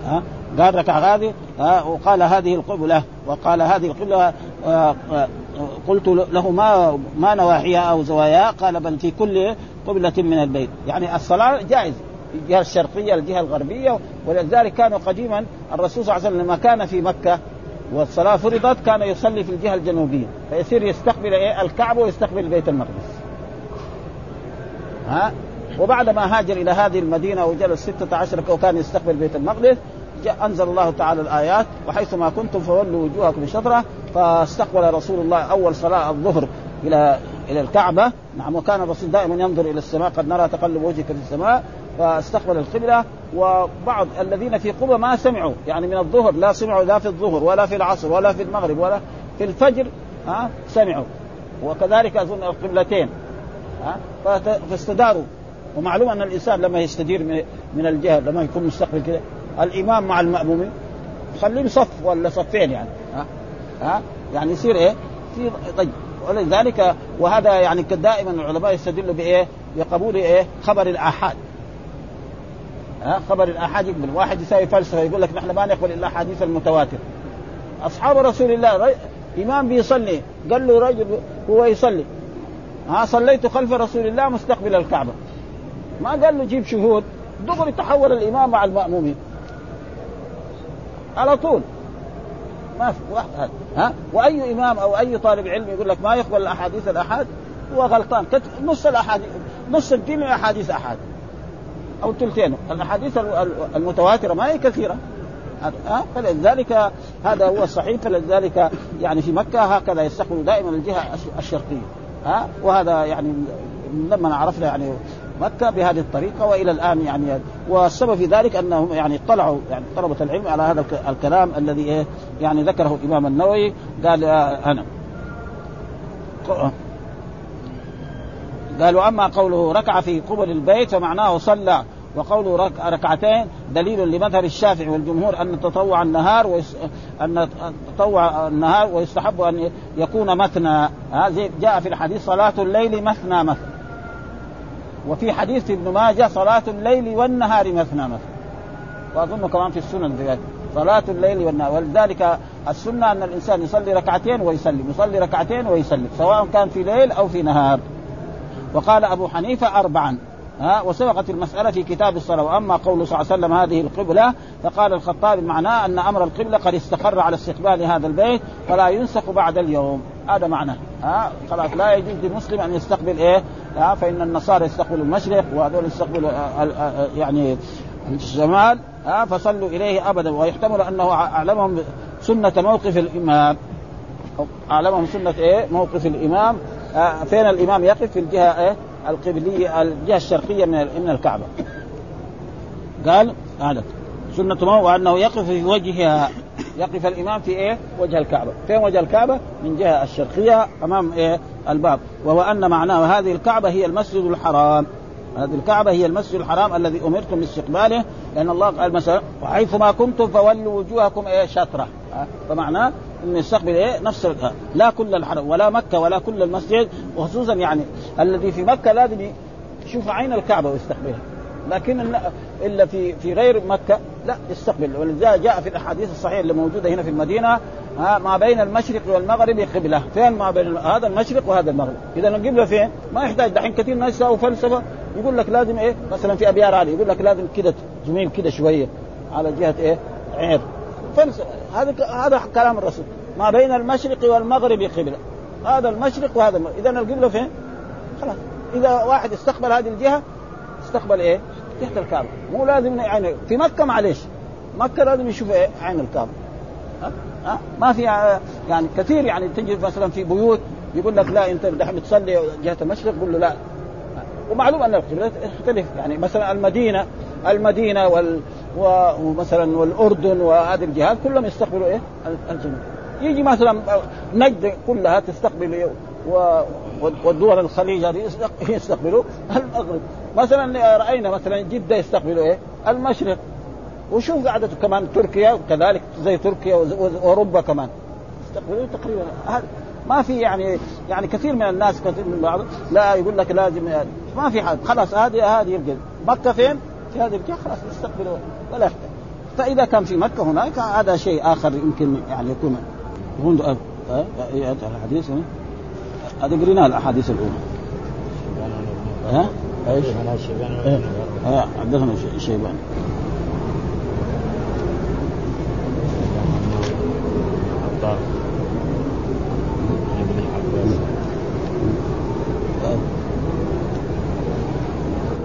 ها؟ قال ركع هذه وقال هذه القبلة وقال هذه القبلة آه، قلت له ما ما نواحيها أو زواياها؟ قال بل في كل قبلة من البيت. يعني الصلاة جائز الجهة الشرقية الجهة الغربية ولذلك كانوا قديما الرسول صلى الله عليه وسلم لما كان في مكة والصلاة فرضت كان يصلي في الجهة الجنوبية فيصير يستقبل إيه؟ الكعبة ويستقبل بيت المقدس. ها؟ وبعد ما هاجر إلى هذه المدينة وجلس ستة عشر وكان يستقبل بيت المقدس أنزل الله تعالى الآيات وحيثما كنتم فولوا وجوهكم شطره فاستقبل رسول الله أول صلاة الظهر إلى إلى الكعبة. نعم وكان الرسول دائما ينظر إلى السماء قد نرى تقلب وجهك في السماء. فاستقبل القبلة وبعض الذين في قبة ما سمعوا يعني من الظهر لا سمعوا لا في الظهر ولا في العصر ولا في المغرب ولا في الفجر ها سمعوا. وكذلك أظن القبلتين ها فاستداروا. ومعلوم أن الإنسان لما يستدير من الجهه لما يكون مستقبل كده الامام مع المأمومين خليهم صف ولا صفين يعني ها ها يعني يصير إيه؟ في طيب. ولذلك وهذا يعني دائما العلماء يستدلوا بإيه؟ بقبول إيه؟ خبر الآحاد. ها خبر الاحاد يقبل واحد يساوي فلسفة يقول لك نحن ما نقبل إلا حديث المتواتر. أصحاب رسول الله ري... إمام بيصلي قال له رجل هو يصلي ها صليت خلف رسول الله مستقبل الكعبة. ما قال له جيب شهود دغري تحول الإمام مع المأمومين. على طول. ما في واحد ها وأي إمام أو أي طالب علم يقول لك ما يقبل الأحاديث الأحاد هو غلطان. نص الاحاديث نص الدين احاديث أحاد. أو ثلثين. الأحاديث المتواترة ما هي كثيرة. ها؟ فلذلك هذا هو الصحيح. فلذلك يعني في مكة هكذا يستقبل دائما الجهة الشرقية. ها؟ وهذا يعني لما عرفنا يعني مكة بهذه الطريقة وإلى الآن يعني والسبب في ذلك أنهم يعني اطلعوا يعني طلبة العلم على هذا الكلام الذي إيه؟ يعني ذكره الإمام النووي. قال آه، أنا. قالوا أما قوله ركع في قبل البيت فمعناه صلى وقوله رك... ركعتين دليل لمذهب الشافعي والجمهور أن تطوع النهار ويس... أن تطوع النهار ويستحب أن يكون مثنى. هذه جاء في الحديث صلاة الليل مثنى مثنى. وفي حديث ابن ماجه صلاة الليل والنهار مثنى مثنى. وأظن كمان في السنن ذلك صلاة الليل والنهار. ولذلك السنة أن الإنسان يصلي ركعتين ويسلم يصلي ركعتين ويسلم سواء كان في ليل أو في نهار. وقال أبو حنيفة أربعا ها وسبقت المسألة في كتاب الصلاة. وأما قول صلى الله عليه وسلم هذه القبلة فقال الخطاب معناه أن أمر القبلة قد استقر على استقبال هذا البيت فلا ينسخ بعد اليوم. هذا معناه ها خلاص لا يجوز للمسلم أن يستقبل إيه؟ ها فإن النصارى يستقبلوا المشرق وهذول يستقبلوا آه، آه، آه، يعني الشمال ها فصلوا إليه ابدا. ويحتمل أنه أعلمهم سنة موقف الإمام. أعلمهم سنة إيه؟ موقف الإمام. آه فين الإمام يقف في الجهة إيه؟ القبلية الجهة الشرقية من من الكعبة. قال هذا سنة موقف وأنه يقف في وجهها يقف الإمام في إيه؟ وجه الكعبة، فين وجه الكعبة؟ من جهة الشرقية أمام إيه؟ الباب، وهو أن معناه هذه الكعبة هي المسجد الحرام، هذه الكعبة هي المسجد الحرام الذي أمرتم باستقباله لأن الله قال مثلا وحيث ما كنتم فولوا وجوهكم إيه؟ شطرة. فمعناه انه يستقبل إيه؟ نفس لا كل الحرم ولا مكة ولا كل المسجد وخصوصا يعني الذي في مكة لازم يشوف عين الكعبة ويستقبلها. لكن إلا في في غير مكة لا يستقبل. ولذلك جاء في الأحاديث الصحيحة اللي موجودة هنا في المدينة ما بين المشرق والمغرب قبلة. فين ما بين هذا المشرق وهذا المغرب؟ إذا القبله فين؟ ما يحتاج. دحين كثير ناس يساووا فلسفة. يقول لك لازم إيه؟ مثلا في ابيار عالي يقول لك لازم كده تميل كده شوية على جهة إيه؟ عير. فلسفه هذا هذا كلام الرسول ما بين المشرق والمغرب قبلة هذا المشرق وهذا إذا القبلة فين؟ خلاص إذا واحد استقبل هذه الجهة استقبل إيه؟ تحت الكعبة مو لازم يعني في مكة معلش مكة لازم يشوف إيه؟ عين الكعبة ها؟ ها؟ ما في يعني كثير يعني تجد مثلا في بيوت يقول لك لا أنت دحين تصلي جهة المشرق قول له لا ومعلوم أن القبلات تختلف يعني مثلا المدينة المدينة وال ومثلا والأردن وهذه الجهات كلهم يستقبلوا إيه؟ الجنوب. يجي مثلا نجد كلها تستقبل والدول الخليج هذه يستقبلوا المغرب. مثلا رأينا مثلا جدة يستقبلوا إيه؟ المشرق. وشوف قعدته كمان تركيا كذلك زي تركيا وأوروبا كمان. يستقبلوا تقريبا. ما في يعني يعني كثير من الناس كثير من بعض لا يقول لك لازم يعني. ما في حد. خلاص هذه هذه مكة فين؟ في هذه الجهة. خلاص يستقبلوا. ولا يحتاج. فإذا كان في مكة هناك هذا شيء آخر يمكن يعني يكون هون الحديث هذا قرينا الأحاديث الأولى. ها؟ إيش؟ حدثنا شيبان.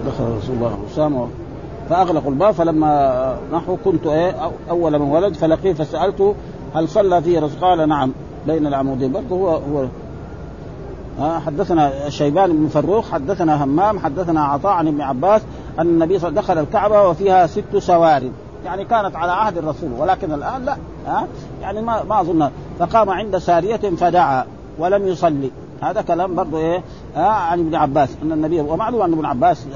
دخل رسول الله أسامة. فأغلقوا الباب فلما نحو كنت إيه أول من ولد فلقيه فسألته هل صلى فيه رسول قال نعم بين العمودين. برضه هو هو حدثنا شيبان بن فروخ حدثنا همام حدثنا عطاء عن ابن عباس أن النبي صلى الله عليه وسلم دخل الكعبة وفيها ست سوار يعني كانت على عهد الرسول ولكن الآن لا ها يعني ما ما اظن فقام عند سارية فدعا ولم يصلي. هذا كلام برضه إيه آه عن ابن عباس. أن النبي ومعلوم أن ابن عباس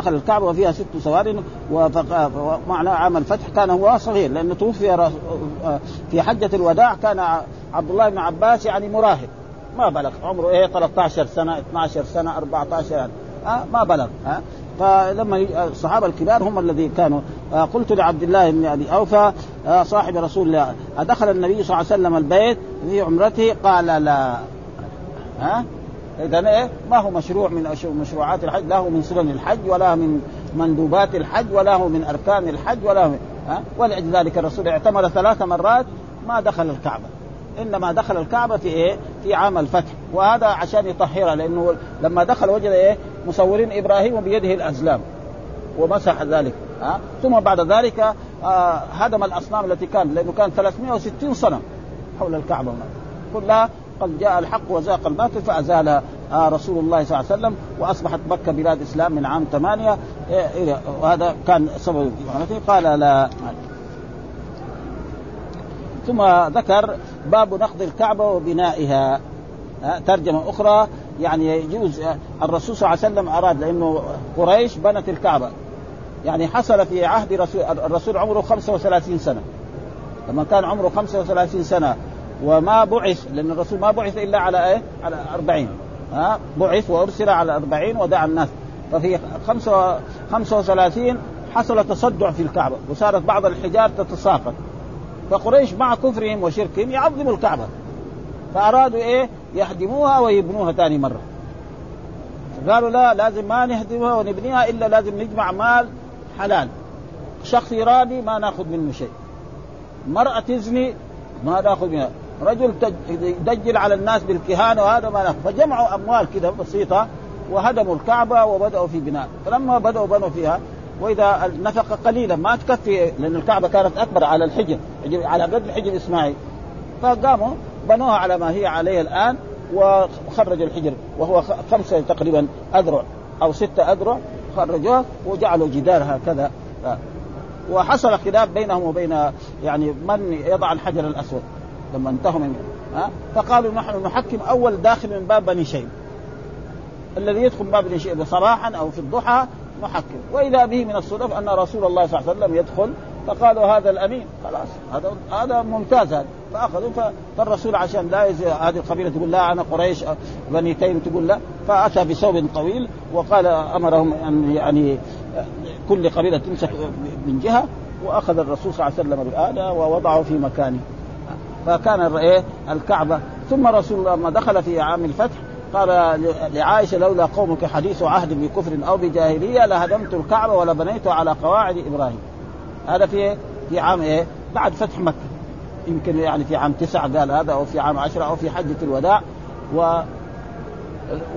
دخل الكعبة وفيها ست سوار ومعنى عام الفتح كان هو صغير لأنه توفي في حجة الوداع كان عبد الله بن عباس يعني مراهق. ما بلغ عمره إيه 13 سنة 12 سنة 14 سنه آه ما بلغ آه. فلما الصحابة الكبار هم الذين كانوا آه قلت لعبد الله بن أبي أوفى صاحب رسول الله أدخل النبي صلى الله عليه وسلم البيت في عمرته؟ قال لا. ها اذا إيه؟ ما هو مشروع من مشروعات الحج؟ لا هو من سنن الحج ولا من مندوبات الحج ولا هو من أركان الحج ولا هو ها؟ ولذلك الرسول اعتمر ثلاث مرات ما دخل الكعبة. إنما دخل الكعبة في إيه؟ في عام الفتح. وهذا عشان يطهرها لأنه لما دخل وجد إيه؟ مصورين إبراهيم بيده الأزلام ومسح ذلك ها؟ ثم بعد ذلك آه هدم الأصنام التي كان لأنه كان 360 صنم حول الكعبة. كلها قد جاء الحق وزاق الباطل فازال آه رسول الله صلى الله عليه وسلم وأصبحت مكة بلاد إسلام من عام ثمانية. إيه وهذا كان سبب قال لا. ثم ذكر باب نقض الكعبة وبنائها. ترجمة أخرى يعني يجوز الرسول صلى الله عليه وسلم أراد لأنه قريش بنت الكعبة. يعني حصل في عهد رسول الرسول عمره 35 سنة. لما كان عمره 35 سنة وما بعث لأن الرسول ما بعث إلا على إيه؟ على 40 ها؟ بعث وأرسل على 40 ودعا الناس. ففي 35 حصل تصدع في الكعبة وصارت بعض الحجار تتساقط فقريش مع كفرهم وشركهم يعظموا الكعبة. فأرادوا إيه؟ يهدموها ويبنوها ثاني مرة. قالوا لا لازم ما نهدمها ونبنيها إلا لازم نجمع مال حلال. شخص يرادي ما ناخذ منه شيء. مرأة تزني ما ناخذ منها. رجل يدجل على الناس بالكهانة وهذا ما ناخذ فجمعوا أموال كده بسيطة وهدموا الكعبة وبدأوا في بناء. فلما بدأوا بنوا فيها وإذا النفقة قليلة ما تكفي لأن الكعبة كانت أكبر على الحجر على قد حجر إسماعيل. فقاموا بنوها على ما هي عليه الآن وخرج الحجر وهو خمسة تقريبا أذرع أو ستة أذرع خرجوها وجعلوا جدار هكذا. وحصل خلاف بينهم وبين يعني من يضع الحجر الأسود. لما انتهوا من ها؟ فقالوا نحن نحكم أول داخل من باب بني شيب. الذي يدخل باب بني شيب صباحا أو في الضحى نحكم. وإذا به من الصدف أن رسول الله صلى الله عليه وسلم يدخل فقالوا هذا الأمين. خلاص هذا هذا ممتاز هذا. فأخذوا فالرسول عشان لا هذه القبيلة تقول لا أنا قريش بني تيم تقول لا. فأتى بثوب طويل وقال أمرهم ان يعني كل قبيلة تمسك من جهة. وأخذ الرسول صلى الله عليه وسلم الاله ووضعه في مكانه. فكان إيه؟ الكعبة. ثم رسول الله لما دخل في عام الفتح قال لعائشة لولا قومك حديث عهد بكفر أو بجاهلية لهدمت الكعبة ولبنيت على قواعد إبراهيم. هذا في في عام إيه؟ بعد فتح مكة. يمكن يعني في عام تسعة قال هذا أو في عام عشرة أو في حجة الوداع. و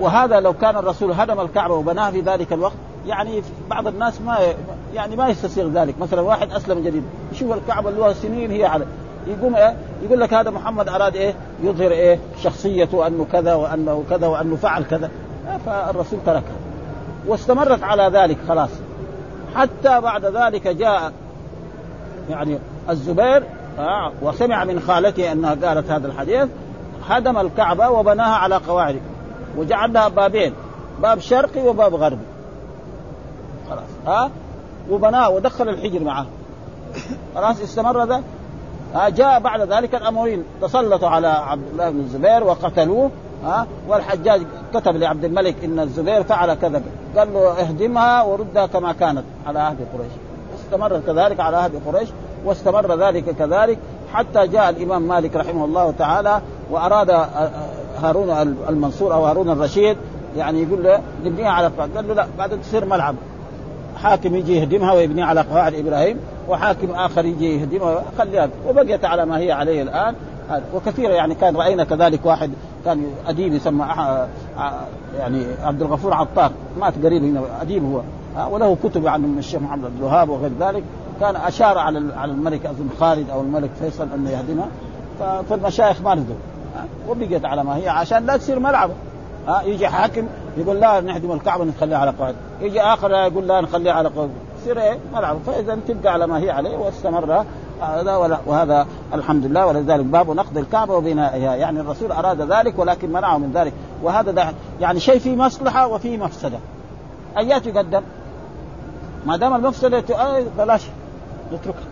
وهذا لو كان الرسول هدم الكعبة وبناها في ذلك الوقت يعني بعض الناس ما يعني ما يستسيغ ذلك. مثلا واحد أسلم جديد يشوف الكعبة اللي سنين هي على يقوم إيه؟ يقول لك هذا محمد أراد إيه؟ يظهر إيه؟ شخصيته أنه كذا وأنه كذا وأنه فعل كذا. فالرسول تركها واستمرت على ذلك خلاص. حتى بعد ذلك جاء يعني الزبير آه وسمع من خالته أنها قالت هذا الحديث هدم الكعبة وبناها على قواعد. وجعل لها بابين باب شرقي وباب غربي. خلاص ها آه وبناه ودخل الحجر معه خلاص استمر ذا. آه جاء بعد ذلك الامويين تسلطوا على عبد الله بن الزبير وقتلوه ها. آه والحجاج كتب لعبد الملك إن الزبير فعل كذا. قال له اهدمها وردها كما كانت على عهد قريش. استمر كذلك على عهد قريش واستمر ذلك كذلك حتى جاء الإمام مالك رحمه الله تعالى وأراد هارون المنصور أو هارون الرشيد يعني يقول له نبنيها على قواعد قال له لا بعد تصير ملعب. حاكم يجي يهدمها ويبنيها على قواعد إبراهيم. وحاكم آخر يجي يهدمها خليها وبقيت على ما هي عليه الآن. وكثيرا يعني كان رأينا كذلك واحد كان أديب يسمى يعني عبد الغفور عطار. مات قريب هنا أديب هو. وله كتب عن الشيخ محمد عبد الوهاب وغير ذلك. كان أشار على على الملك أظن خالد أو الملك فيصل انه يهدمها فالمشايخ ما رضوا وبقيت على ما هي عشان لا تصير ملعب. ها يجي حاكم يقول لا نهدم الكعبة نخليها على قواعد يجي آخر يقول لا نخليها على قواعد يصير إيه ملعب فاذا تبقى على ما هي عليه واستمر. هذا وهذا الحمد لله. ولذلك باب نقض الكعبة وبنائها. يعني الرسول أراد ذلك ولكن منعه من ذلك. وهذا ده يعني شيء فيه مصلحة وفيه مفسدة. ايات يقدم؟ ما دام المفسدة بلاش. نتركها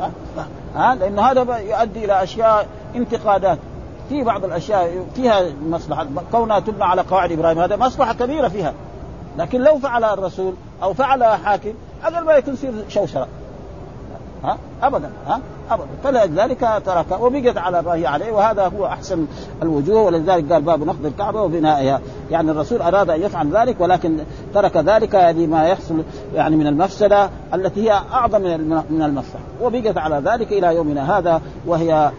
ها, ها, ها؟ لأنه هذا يؤدي إلى أشياء انتقادات. في بعض الأشياء فيها مصلحة. كونها تبنى على قواعد إبراهيم. هذا مصلحة كبيرة فيها. لكن لو فعل الرسول أو فعل حاكم هذا ما يكون يصير شوشرة. ها؟ ابدا ها؟ ابدا. فلذلك ترك وبقت على ما هي عليه وهذا هو أحسن الوجوه ولذلك قال باب نقض الكعبة وبنائها يعني الرسول أراد أن يفعل ذلك ولكن ترك ذلك لما يحصل يعني من المفسدة التي هي أعظم من المصلحه وبقت على ذلك إلى يومنا هذا وهي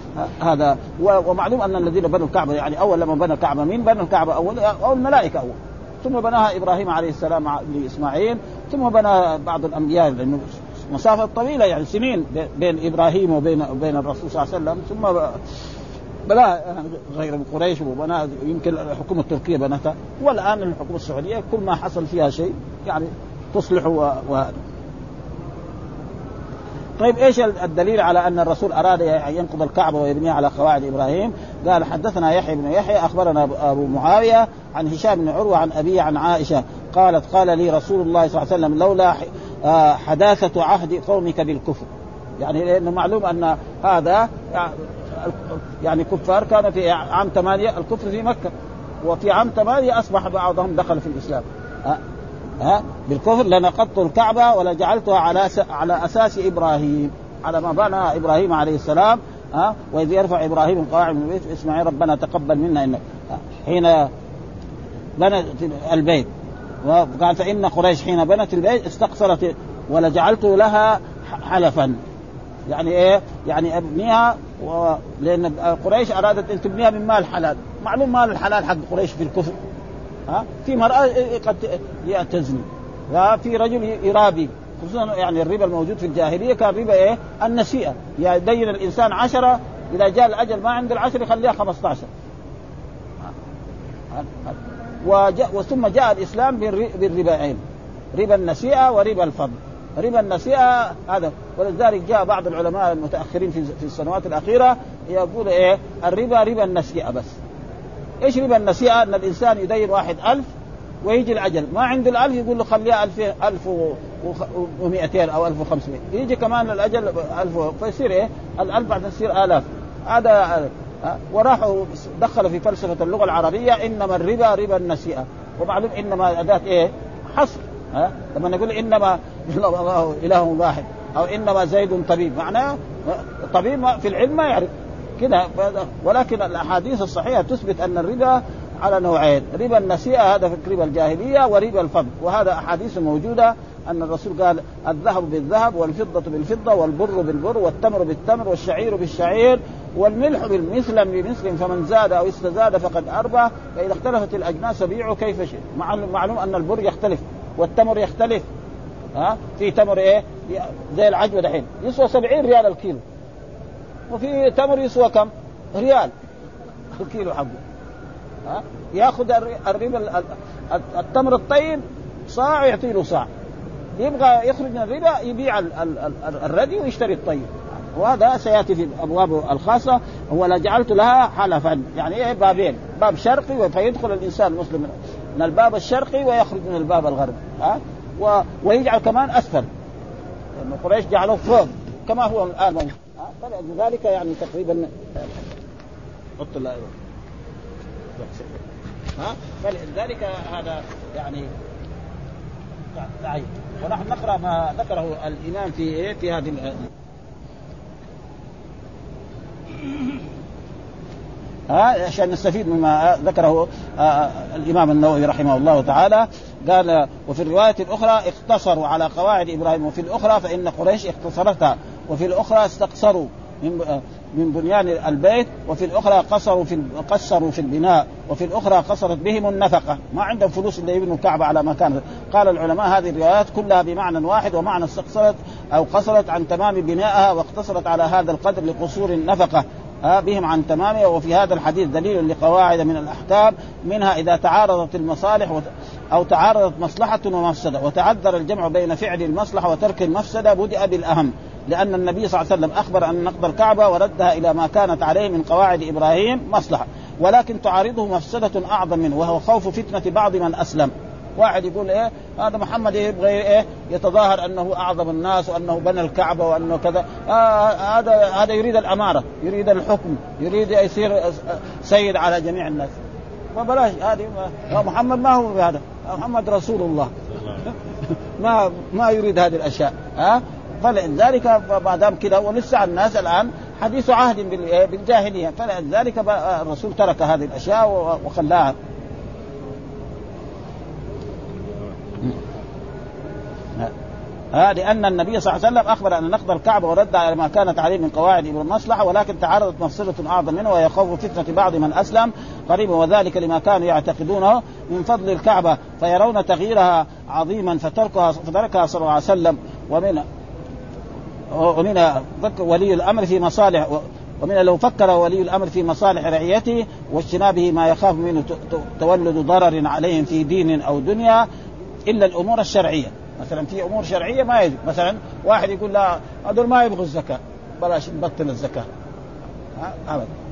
هذا. ومعلوم أن الذين بنوا الكعبة يعني أول لما بنى الكعبة مين بنى الكعبة أول؟ أو الملائكة أول. ثم بناها إبراهيم عليه السلام لإسماعيل ثم بنى بعض الأنبياء لأنه مسافة طويلة يعني سنين بين إبراهيم وبين بين الرسول صلى الله عليه وسلم ثم بلا غير قريش وبناء يمكن الحكومة التركية بنتها والآن الحكومة السعودية كل ما حصل فيها شيء يعني تصلح. و... طيب إيش الدليل على أن الرسول أراد أن ينقض الكعبة ويبنيها على قواعد إبراهيم؟ قال حدثنا يحيى بن يحيى أخبرنا أبو معاوية عن هشام بن عروة عن ابي عن عائشة قالت قال لي رسول الله صلى الله عليه وسلم لولا آه حداثة عهد قومك بالكفر. يعني لأنه معلوم أن هذا يعني كفار كان في عام ثمانية الكفر في مكة وفي عام ثمانية أصبح بعضهم دخل في الإسلام. ها ها؟ بالكفر لنقضت الكعبة ولجعلتها على على أساس إبراهيم على ما بنى إبراهيم عليه السلام. ها؟ وإذ يرفع إبراهيم القواعد من البيت اسمعي ربنا تقبل منا إنك حين بنت البيت. وقال فإن قريش حين بنت البيت استقصرت ولجعلت لها حلفا. يعني إيه؟ يعني أبنيها و... لأن قريش أرادت أن تبنيها من مال حلال، معلوم مال الحلال حق قريش في الكفر. ها؟ في مرأة قد تزني وفي رجل يرابي خصوصا يعني الربا الموجود في الجاهلية كان ربا إيه؟ النسيئه يدين الإنسان عشرة إذا جاء الأجل ما عند العشر يخليها 15 وجاء وثم جاء الإسلام بالرباين ربا النسيئه وربا الفضل. ربا النسيئه هذا. ولذلك جاء بعض العلماء المتأخرين في السنوات الأخيرة يقول إيه؟ الربا ربا النسيئه بس. إيش ربا النسيئه؟ إن الإنسان يدين واحد ألف ويجي الأجل. ما عنده الألف يقول له خليها ألف ألف ومئتين أو ألف وخمسمائة يجي كمان الأجل ألف فيصير الألف بعد تصير آلاف. هذا وراحوا دخلوا في فلسفة اللغة العربية إنما الربا ربا النسيئة ومعلوم إنما أداة إيه؟ حصر ها؟ لما نقول إنما الله إله واحد أو إنما زيد طبيب معناه طبيب في العلم ما يعرف. كذا ولكن الأحاديث الصحيحة تثبت أن الربا على نوعين ربا النسيئه هذا في ربا الجاهلية وربا الفضل. وهذا أحاديث موجودة أن الرسول قال الذهب بالذهب والفضة بالفضة والبر بالبر والتمر بالتمر والشعير بالشعير والملح بالمثل بمثل فمن زاد أو استزاد فقد أربى فإذا اختلفت الأجناس بيعوا كيف شئ. معلوم أن البر يختلف والتمر يختلف. ها؟ في تمر إيه؟ زي العجوه دحين. يسوى 70 ريال الكيلو. وفي تمر يسوى كم؟ ريال الكيلو حقه. ها؟ ياخذ الربا التمر الطيب صاع يعطي له صاع. يبغى يخرج من الربا يبيع الردي ويشتري الطيب. وهذا سيأتي في الأبواب الخاصة. هو لجعلت لها حلفا. يعني إيه؟ بابين. باب شرقي فيدخل الإنسان المسلم من الباب الشرقي ويخرج من الباب الغربي ها؟ و... ويجعل كمان أسفل. لأن قريش جعلوه فوق كما هو الآن. فلذلك يعني تقريبا حط ها؟ فلذلك هذا يعني تعين ونحن نقرأ ما ذكره الإمام في إيه؟ في هذه ها؟ عشان نستفيد مما ذكره الإمام النووي رحمه الله تعالى. قال وفي الرواية الأخرى اقتصروا على قواعد إبراهيم وفي الأخرى فإن قريش اختصرتها وفي الأخرى استقصروا. من بنيان البيت وفي الأخرى قصروا في قصروا في البناء وفي الأخرى قصرت بهم النفقة. ما عندهم فلوس اللي يبنوا الكعبة على ما كانت قال العلماء هذه الروايات كلها بمعنى واحد ومعنى استقصرت أو قصرت عن تمام بنائها واقتصرت على هذا القدر لقصور النفقة. بهم عن تمامه وفي هذا الحديث دليل لقواعد من الأحكام. منها إذا تعارضت المصالح أو تعارضت مصلحة ومفسدة وتعذر الجمع بين فعل المصلحة وترك المفسدة بدأ بالأهم. لأن النبي صلى الله عليه وسلم أخبر أن نقض الكعبة وردها إلى ما كانت عليه من قواعد إبراهيم مصلحة. ولكن تعارضه مفسدة أعظم منه وهو خوف فتنة بعض من أسلم. واحد يقول إيه؟ هذا محمد يبغى إيه؟ يتظاهر أنه أعظم الناس وأنه بنى الكعبة وأنه كذا. آه هذا هذا يريد الأمارة يريد الحكم يريد يصير سيد على جميع الناس. فبلاش هذه محمد ما هو بهذا؟ محمد رسول الله. ما ما يريد هذه الأشياء. ها؟ فلذلك ما دام كذا ولسه الناس الآن حديث عهد بالجاهلية. فلذلك الرسول ترك هذه الأشياء وخلاها. ها لأن النبي صلى الله عليه وسلم أخبر أن نقض الكعبة ورد على ما كانت عليه من قواعد المصلحة ولكن تعرضت مفسدة أعظم منه وهي خوف فتنة بعض من أسلم قريبا وذلك لما كانوا يعتقدونه من فضل الكعبة فيرون تغييرها عظيما فتركها فتركها صلى الله عليه وسلم. ومن ومن ولي الأمر في مصالح ومن لو فكر ولي الأمر في مصالح رعيته واجتنابه ما يخاف منه تولد ضرر عليهم في دين أو دنيا إلا الأمور الشرعية. مثلا في أمور شرعية ما يجب. مثلا واحد يقول لا هذول ما يبغوا الزكاة. بلاش نبطل الزكاة.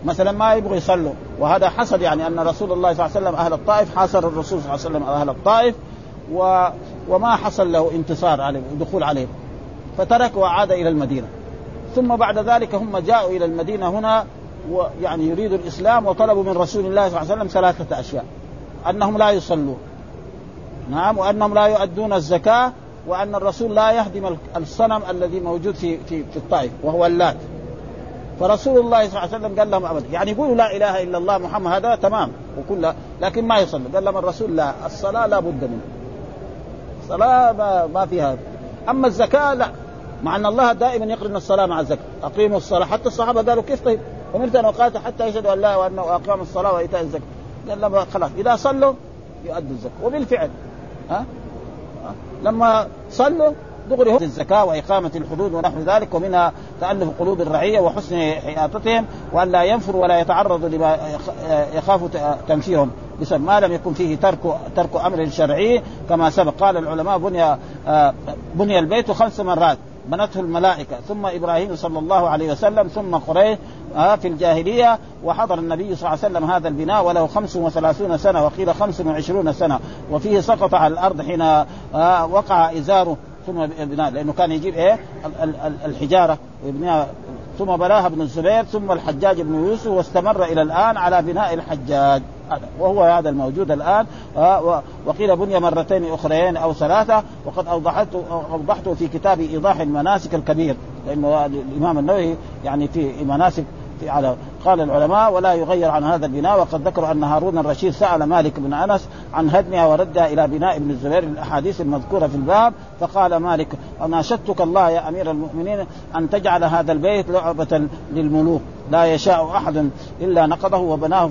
مثلا ما يبغوا يصلوا. وهذا حصل يعني أن رسول الله صلى الله عليه وسلم أهل الطائف حاصر الرسول صلى الله عليه وسلم أهل الطائف و وما حصل له انتصار عليه دخول عليه فترك وعاد إلى المدينة. ثم بعد ذلك هم جاءوا إلى المدينة هنا ويعني يريدوا الإسلام وطلبوا من رسول الله صلى الله عليه وسلم ثلاثة أشياء. أنهم لا يصلون. نعم وأنهم لا يؤدون الزكاة وأن الرسول لا يهدم الصنم الذي موجود في في في الطائف وهو اللات. فرسول الله صلى الله عليه وسلم قال لهم أبدا يعني يقولوا لا إله إلا الله محمد هذا تمام وكل لكن ما يصلي قال لهم الرسول لا الصلاة لا بد منها. الصلاة ما, ما فيها. أما الزكاة لا. مع أن الله دائما يقرن الصلاة مع الزكاة. أقيموا الصلاة. حتى الصحابة قالوا كيف طيب؟ أمرت أن أقاتل حتى يشهدوا أن لا وانه اقام الصلاة وإيتاء الزكاة. قال لهم خلاص. إذا صلوا يؤدوا الزكاة. وبالفعل ها؟ لما صلوا دغري الزكاة وإقامة الحدود ونحو ذلك ومنها تألف قلوب الرعية وحسن حياطتهم وأن لا ينفروا ولا يتعرضوا لما يخاف تنفيرهم. بسبب ما لم يكن فيه ترك ترك أمر شرعي كما سبق. قال العلماء بني بني البيت خمس مرات. بنته الملائكة ثم إبراهيم صلى الله عليه وسلم ثم قريش في الجاهلية وحضر النبي صلى الله عليه وسلم هذا البناء وله خمس وثلاثون سنة وقيل خمس وعشرون سنة وفيه سقط على الأرض حين وقع إزاره ثم بناء لأنه كان يجيب إيه؟ الحجارة ويبنيها ثم بناها ابن الزبير ثم الحجاج بن يوسف واستمر إلى الآن على بناء الحجاج. وهو هذا الموجود الآن. وقيل بني مرتين أخريين أو ثلاثة وقد اوضحته اوضحته في كتاب إيضاح المناسك الكبير لأنه الإمام النووي يعني في مناسك في على قال العلماء ولا يغير عن هذا البناء وقد ذكروا أن هارون الرشيد سأل مالك بن أنس عن هدمها وردها إلى بناء ابن الزبير الأحاديث المذكورة في الباب فقال مالك اناشدتك الله يا أمير المؤمنين أن تجعل هذا البيت لعبة للملوك لا يشاء أحد إلا نقضه وبناه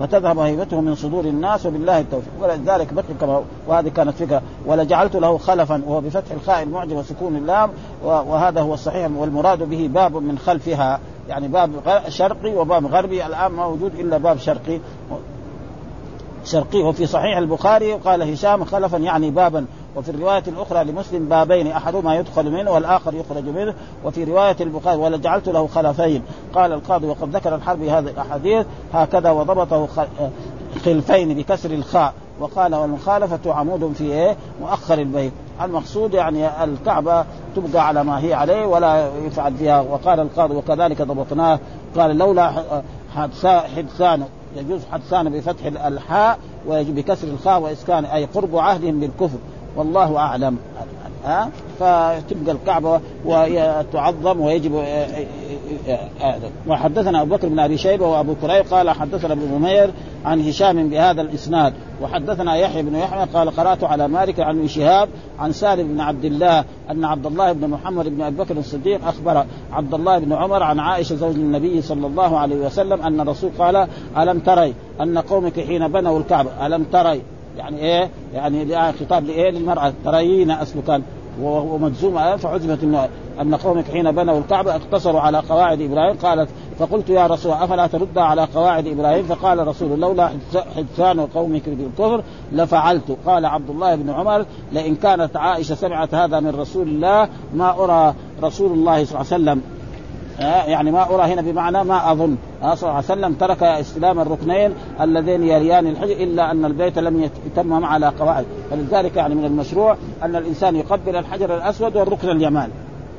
فتذهب هيبته من صدور الناس وبالله التوفيق. ولذلك بقي كما وهذه كانت فكرة. ولجعلت له خلفا وهو بفتح الخاء المعجم وسكون اللام وهذا هو الصحيح والمراد به باب من خلفها يعني باب شرقي وباب غربي الآن ما موجود إلا باب شرقي. شرقي وفي صحيح البخاري قال هشام خلفا يعني بابا. وفي الرواية الأخرى لمسلم بابين أحدهما يدخل منه والآخر يخرج منه. وفي رواية البخاري ولجعلت له خلفين. قال القاضي وقد ذكر الحربي هذه الأحاديث هكذا وضبطه خلفين بكسر الخاء. وقال والمخالفة عمود في إيه؟ مؤخر البيت. المقصود يعني الكعبة تبقى على ما هي عليه ولا يفعل فيها. وقال القاضي وكذلك ضبطناه. قال لولا حدثان يجوز حدثان بفتح الحاء ويجب بكسر الخاء وإسكان أي قرب عهدهم بالكفر والله أعلم. ها؟ فتبقى الكعبة وتعظم ويجب آه، آه، آه، وحدثنا أبو بكر بن أبي شيبة وأبو كريب قال حدثنا ابن نمير عن هشام بهذا الإسناد وحدثنا يحيى بن يحيى قال قرأت على مالك عن ابن شهاب عن سالم بن عبد الله أن عبد الله بن محمد بن أبي بكر الصديق أخبر عبد الله بن عمر عن عائشة زوج النبي صلى الله عليه وسلم أن الرسول قال ألم تري أن قومك حين بنوا الكعبة؟ ألم تري يعني إيه؟ يعني خطاب لإيه؟ للمرأة. تريين أصله كان ومجزوم فعزمت ان قومك حين بنوا الكعبة اقتصروا على قواعد إبراهيم. قالت فقلت يا رسول أفلا ترد على قواعد إبراهيم؟ فقال رسول لولا حدثان قومك بالكفر لفعلت. قال عبد الله بن عمر لئن كانت عائشة سمعت هذا من رسول الله ما أرى رسول الله صلى الله عليه وسلم يعني ما أرى هنا بمعنى ما أظن. صلى الله عليه وسلم ترك استلام الركنين اللذين يليان الحج إلا أن البيت لم يتمم على قواعد. فلذلك يعني من المشروع أن الإنسان يقبل الحجر الأسود والركن اليماني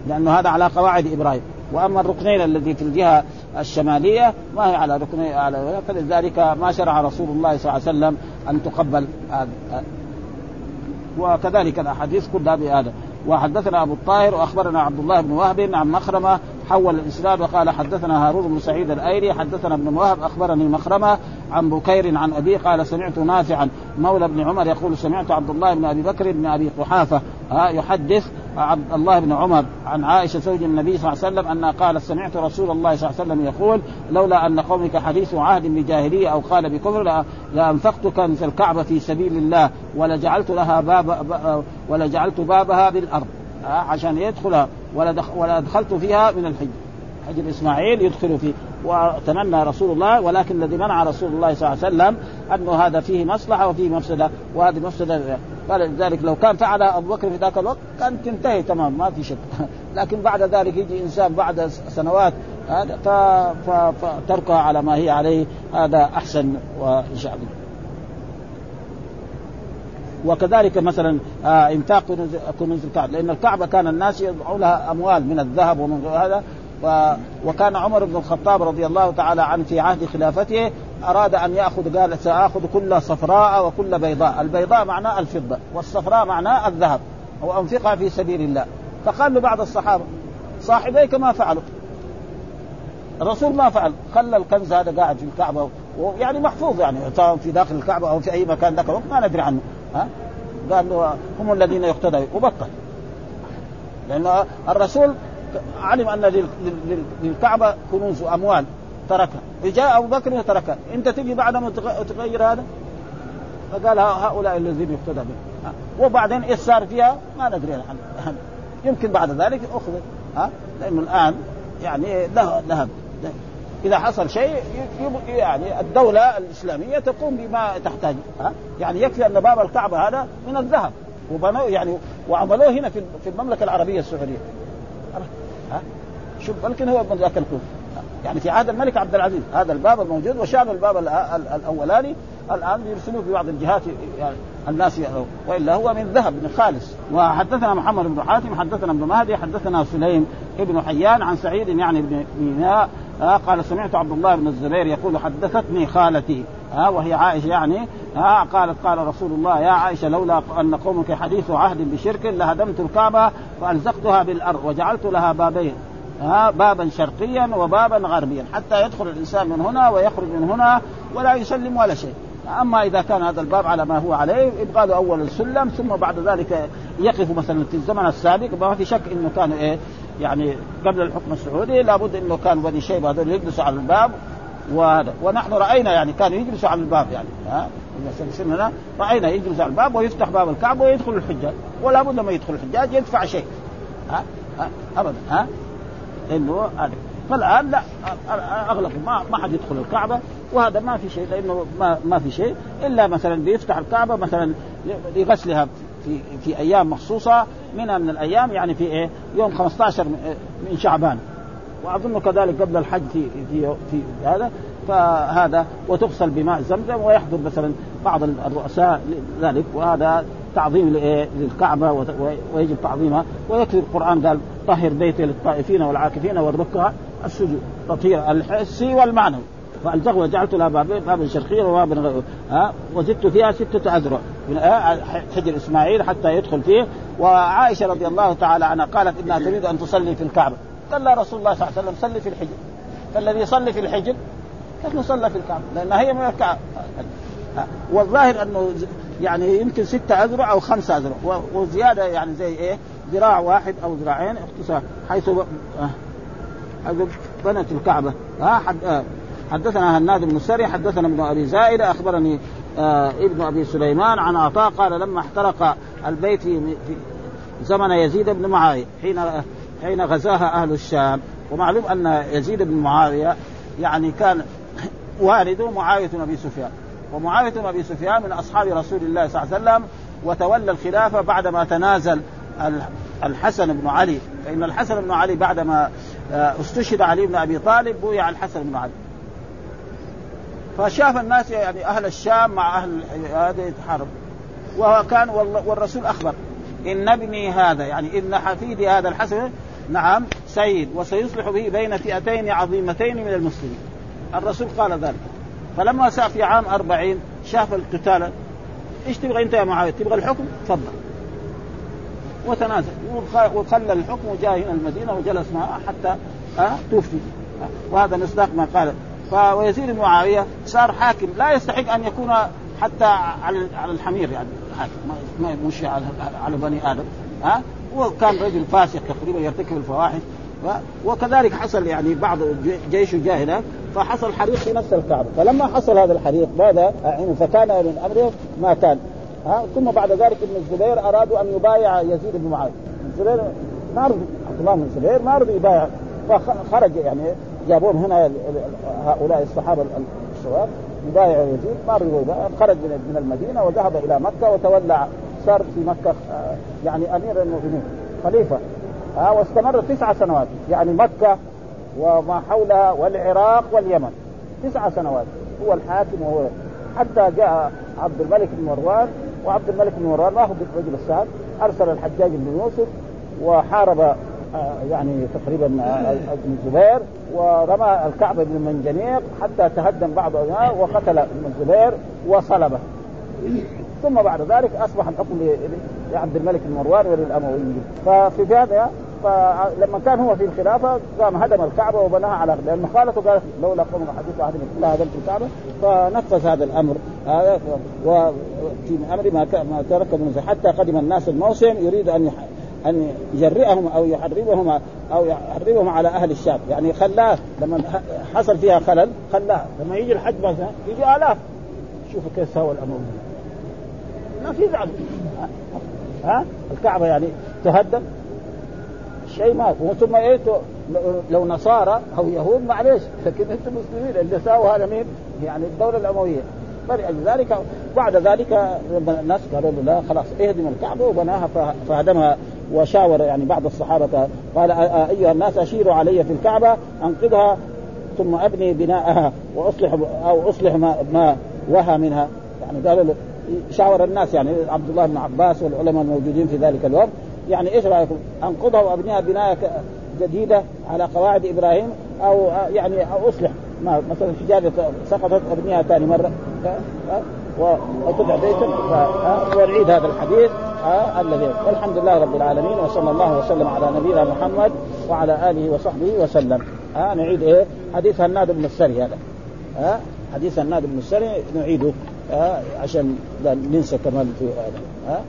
لأنه هذا على قواعد إبراهيم. وأما الركنين الذي في الجهة الشمالية ما هي على ركنين على فلذلك ما شرع رسول الله صلى الله عليه وسلم أن تقبل وكذلك الأحاديث كلها بهذا. وحدثنا أبو الطاهر وأخبرنا عبد الله بن وهب عن مخرمة حول الإسناد وقال حدثنا هارون بن سعيد الأيلي حدثنا ابن وهب أخبرني مخرمة عن بكير عن أبي قال سمعت نافعا. مولى بن عمر يقول سمعت عبد الله بن أبي بكر بن أبي قحافة يحدث عبد الله بن عمر عن عائشة زوج النبي صلى الله عليه وسلم أنها قالت سمعت رسول الله صلى الله عليه وسلم يقول لولا أن قومك حديث عهد بجاهلية أو قال بكفر لانفقت كنز الكعبة في سبيل الله ولجعلت لها باب ولجعلت بابها بالأرض. عشان يدخلها. ولا دخلت فيها من الحج. حجر إسماعيل يدخل فيه. وتمنى رسول الله ولكن الذي منع رسول الله صلى الله عليه وسلم أنه هذا فيه مصلحة وفيه مفسدة. وهذه مفسدة قال لذلك لو كان فعل أبو بكر في ذاك الوقت كان تنتهي تمام ما في شك. لكن بعد ذلك يجي إنسان بعد سنوات فتركها على ما هي عليه. هذا أحسن وإن شاء الله. وكذلك مثلا آه انفاق كنوز الكعبة. لأن الكعبة كان الناس يضعون لها أموال من الذهب ومن هذا. وكان عمر بن الخطاب رضي الله تعالى عنه في عهد خلافته أراد أن يأخذ قال سأخذ كل صفراء وكل بيضاء، البيضاء معناه الفضة والصفراء معناه الذهب وانفقها في سبيل الله، فقال له بعض الصحابة صاحبيك ما فعلوا الرسول ما فعل. خلى الكنز هذا قاعد في الكعبة. ويعني محفوظ يعني سواء في داخل الكعبة أو في أي مكان ذاك ما ندري عنه. ها؟ قال له هم الذين يقتدى. وبطل. لأن الرسول علم أن للكعبة كنوز وأموال. تركها. جاء أبو بكر وتركها أنت تجي بعد ما تغير هذا؟ فقال هؤلاء الذين يقتدى بهم. وبعدين إيش صار فيها؟ ما ندري عنه يمكن بعد ذلك اخذ ها؟ لأنه الآن يعني له ذهب إذا حصل شيء يعني الدولة الإسلامية تقوم بما تحتاج ها؟ يعني يكفي أن باب الكعبة هذا من الذهب. وبنوه يعني وعملوه هنا في المملكة العربية السعودية. ها؟ شوف بلكن هو من ذاك الكوف يعني في عهد الملك عبد العزيز هذا الباب الموجود وشان الباب الأولاني الآن يرسلوه في بعض الجهات يعني الناس وإلا هو من ذهب من خالص. وحدثنا محمد بن حاتم حدثنا ابن مهدي حدثنا سليم ابن حيان عن سعيد يعني بن ميناء آه قال سمعت عبد الله بن الزبير يقول حدثتني خالتي آه وهي عائشة يعني آه قالت قال رسول الله يا عائشة لولا أن قومك حديث عهد بشرك لهدمت الكعبة والزقتها بالأرض وجعلت لها بابين ها بابا شرقيا وبابا غربيا حتى يدخل الإنسان من هنا ويخرج من هنا ولا يسلم ولا شيء. أما إذا كان هذا الباب على ما هو عليه يبقى له أول السلم ثم بعد ذلك يقف مثلا في الزمن السابق ما في شك إنه كان إيه؟ يعني قبل الحكم السعودي لابد إنه كان بني شيبه هذول يجلسوا على الباب وهذا. ونحن رأينا يعني كانوا يجلسوا على الباب يعني ها؟ سننا رأينا يجلس على الباب ويفتح باب الكعبة ويدخل الحجاج. ولا بد لما يدخل الحجاج يدفع شيء ها, ها؟ ابدا ها؟ إنه هذا. فالآن لا أغلب ما ما حد يدخل الكعبة وهذا ما في شيء لأنه ما ما في شيء. إلا مثلا بيفتح الكعبة مثلا لغسلها في في أيام مخصوصة منها من الأيام يعني في إيه؟ يوم 15 من شعبان. وأظن كذلك قبل الحج في في في هذا. فهذا وتغسل بماء زمزم ويحضر مثلا بعض الرؤساء ذلك وهذا تعظيم للكعبة ويجب تعظيمها. ويكفي القرآن قال طهر بيتي للطائفين والعاكفين والركع السجود تطهير الحسي والمعنوي فالزغ وجعلت لها بابين بابا شرقيا وبابا ها وزدت فيها ستة أذرع. من حجر إسماعيل حتى يدخل فيه. وعائشة رضي الله تعالى عنها قالت إنها تريد أن تصلي في الكعبة. قال لا رسول الله صلى الله عليه وسلم صلي في الحجر. فالذي يصلي في الحجر؟ كيف نصلى في الكعبة لأنها هي من الكعبة. والظاهر أنه يعني يمكن ستة أذرع أو خمسة أذرع. وزيادة يعني زي إيه؟ ذراع واحد أو ذراعين اختصار حيث بنت الكعبة. ها حد حدثنا هناد بن سري حدثنا ابن أبي زائده أخبرني آه ابن أبي سليمان عن عطاء قال لما احترق البيت في زمن يزيد بن معاوية حين حين غزاها أهل الشام. ومعلوم أن يزيد بن معاوية يعني كان والده معاوية بن أبي سفيان. ومعاوية بن أبي سفيان من أصحاب رسول الله صلى الله عليه وسلم وتولى الخلافه بعدما تنازل الحسن بن علي. فإن الحسن بن علي بعدما آه، استشهد علي بن أبي طالب بويع الحسن بن علي. فشاف الناس يعني أهل الشام مع أهل هذا يتحارب وكان والرسول أخبر إن ابني هذا يعني إن حفيدي هذا الحسن نعم سيد وسيصلح به بين فئتين عظيمتين من المسلمين. الرسول قال ذلك. فلما ساء في عام أربعين شاف القتال. إيش تبغى أنت يا معاوية؟ تبغى الحكم؟ تفضل. وتنازل. وخلى الحكم وجاء هنا المدينة وجلس معه حتى أه توفي. وهذا مصداق ما قال بن معاويه صار حاكم. لا يستحق أن يكون حتى على على الحمير يعني. حاكم ما يمشي على على بني آدم. ها؟ وكان رجل فاسق تقريبا يرتكب الفواحش. وكذلك حصل يعني بعض جيش جاهلة فحصل حريق في نفس الكعبة. فلما حصل هذا الحريق ماذا؟ يعني فكان من أمره ما كان. ها؟ ثم بعد ذلك ابن الزبير أرادوا أن يبايع يزيد بن معاوية. الزبير ما رضي عبد الله بن الزبير ما رضي يبايع. فخرج يعني. جابون هنا هؤلاء الصحابة الشباب يبايع يزيد ما خرج من المدينة وذهب إلى مكة وتولى صار في مكة آه، يعني أمير المؤمنين خليفة ها واستمر تسع سنوات يعني مكة وما حولها والعراق واليمن تسع سنوات هو الحاكم وهو حتى جاء عبد الملك بن مروان وعبد الملك بن مروان ما هو بالرجل السهل أرسل الحجاج بن يوسف وحارب آه، يعني تقريبا آه، ابن الزبير ورمى الكعبه بن منجنيق حتى تهدم بعض وقتل ابن الزبير وصلبه. ثم بعد ذلك أصبح الحكم لعبد الملك بن مروان وللأمويين. ففي هذا فلما كان هو في الخلافة قام هدم الكعبه وبناها على لأنه خالته قالت لولا قوم حديث احد لا هدمت الكعبه فنفذ هذا الأمر. هذا وفي أمر ما ما ترك من حتى قدم الناس الموسم يريد أن أن يجرئهم أو يحربهم أو يحربهم على أهل الشام. يعني خلاه لما حصل فيها خلل خلاه. لما يجي الحج مثلا يجي آلاف. شوفوا كيف سوى الامويين ما في زعل ها؟ الكعبة يعني تهدم. شيء ما ثم إيه لو نصارى أو يهود معلش لكن أنتم مسلمين. اللي ساووا هذا مين؟ يعني الدولة الأموية. فلذلك بعد ذلك الناس قالوا له لا خلاص اهدم الكعبة وبناها فهدمها. وشاور يعني بعض الصحابة قال أيها الناس أشيروا علي في الكعبة أنقذها ثم أبني بناءها وأصلح أو أصلح ما, ما وهى منها يعني قالوا شاور الناس يعني عبد الله بن عباس والعلماء الموجودين في ذلك الوقت يعني إيش رأيكم؟ انقضها وأبنيها بنايه جديدة على قواعد إبراهيم أو يعني أو أصلح ما مثلا شجاعه سقطت أبنيها ثاني مرة وتدع بيتك والعيد هذا الحديث الذي والحمد لله رب العالمين وصلى الله وسلم على نبينا محمد وعلى آله وصحبه وسلم. ها نعيد إيه؟ حديث هناد بن السري هذا. ها حديث هناد بن السري نعيده ها عشان ننسى كمان في هذا. ها؟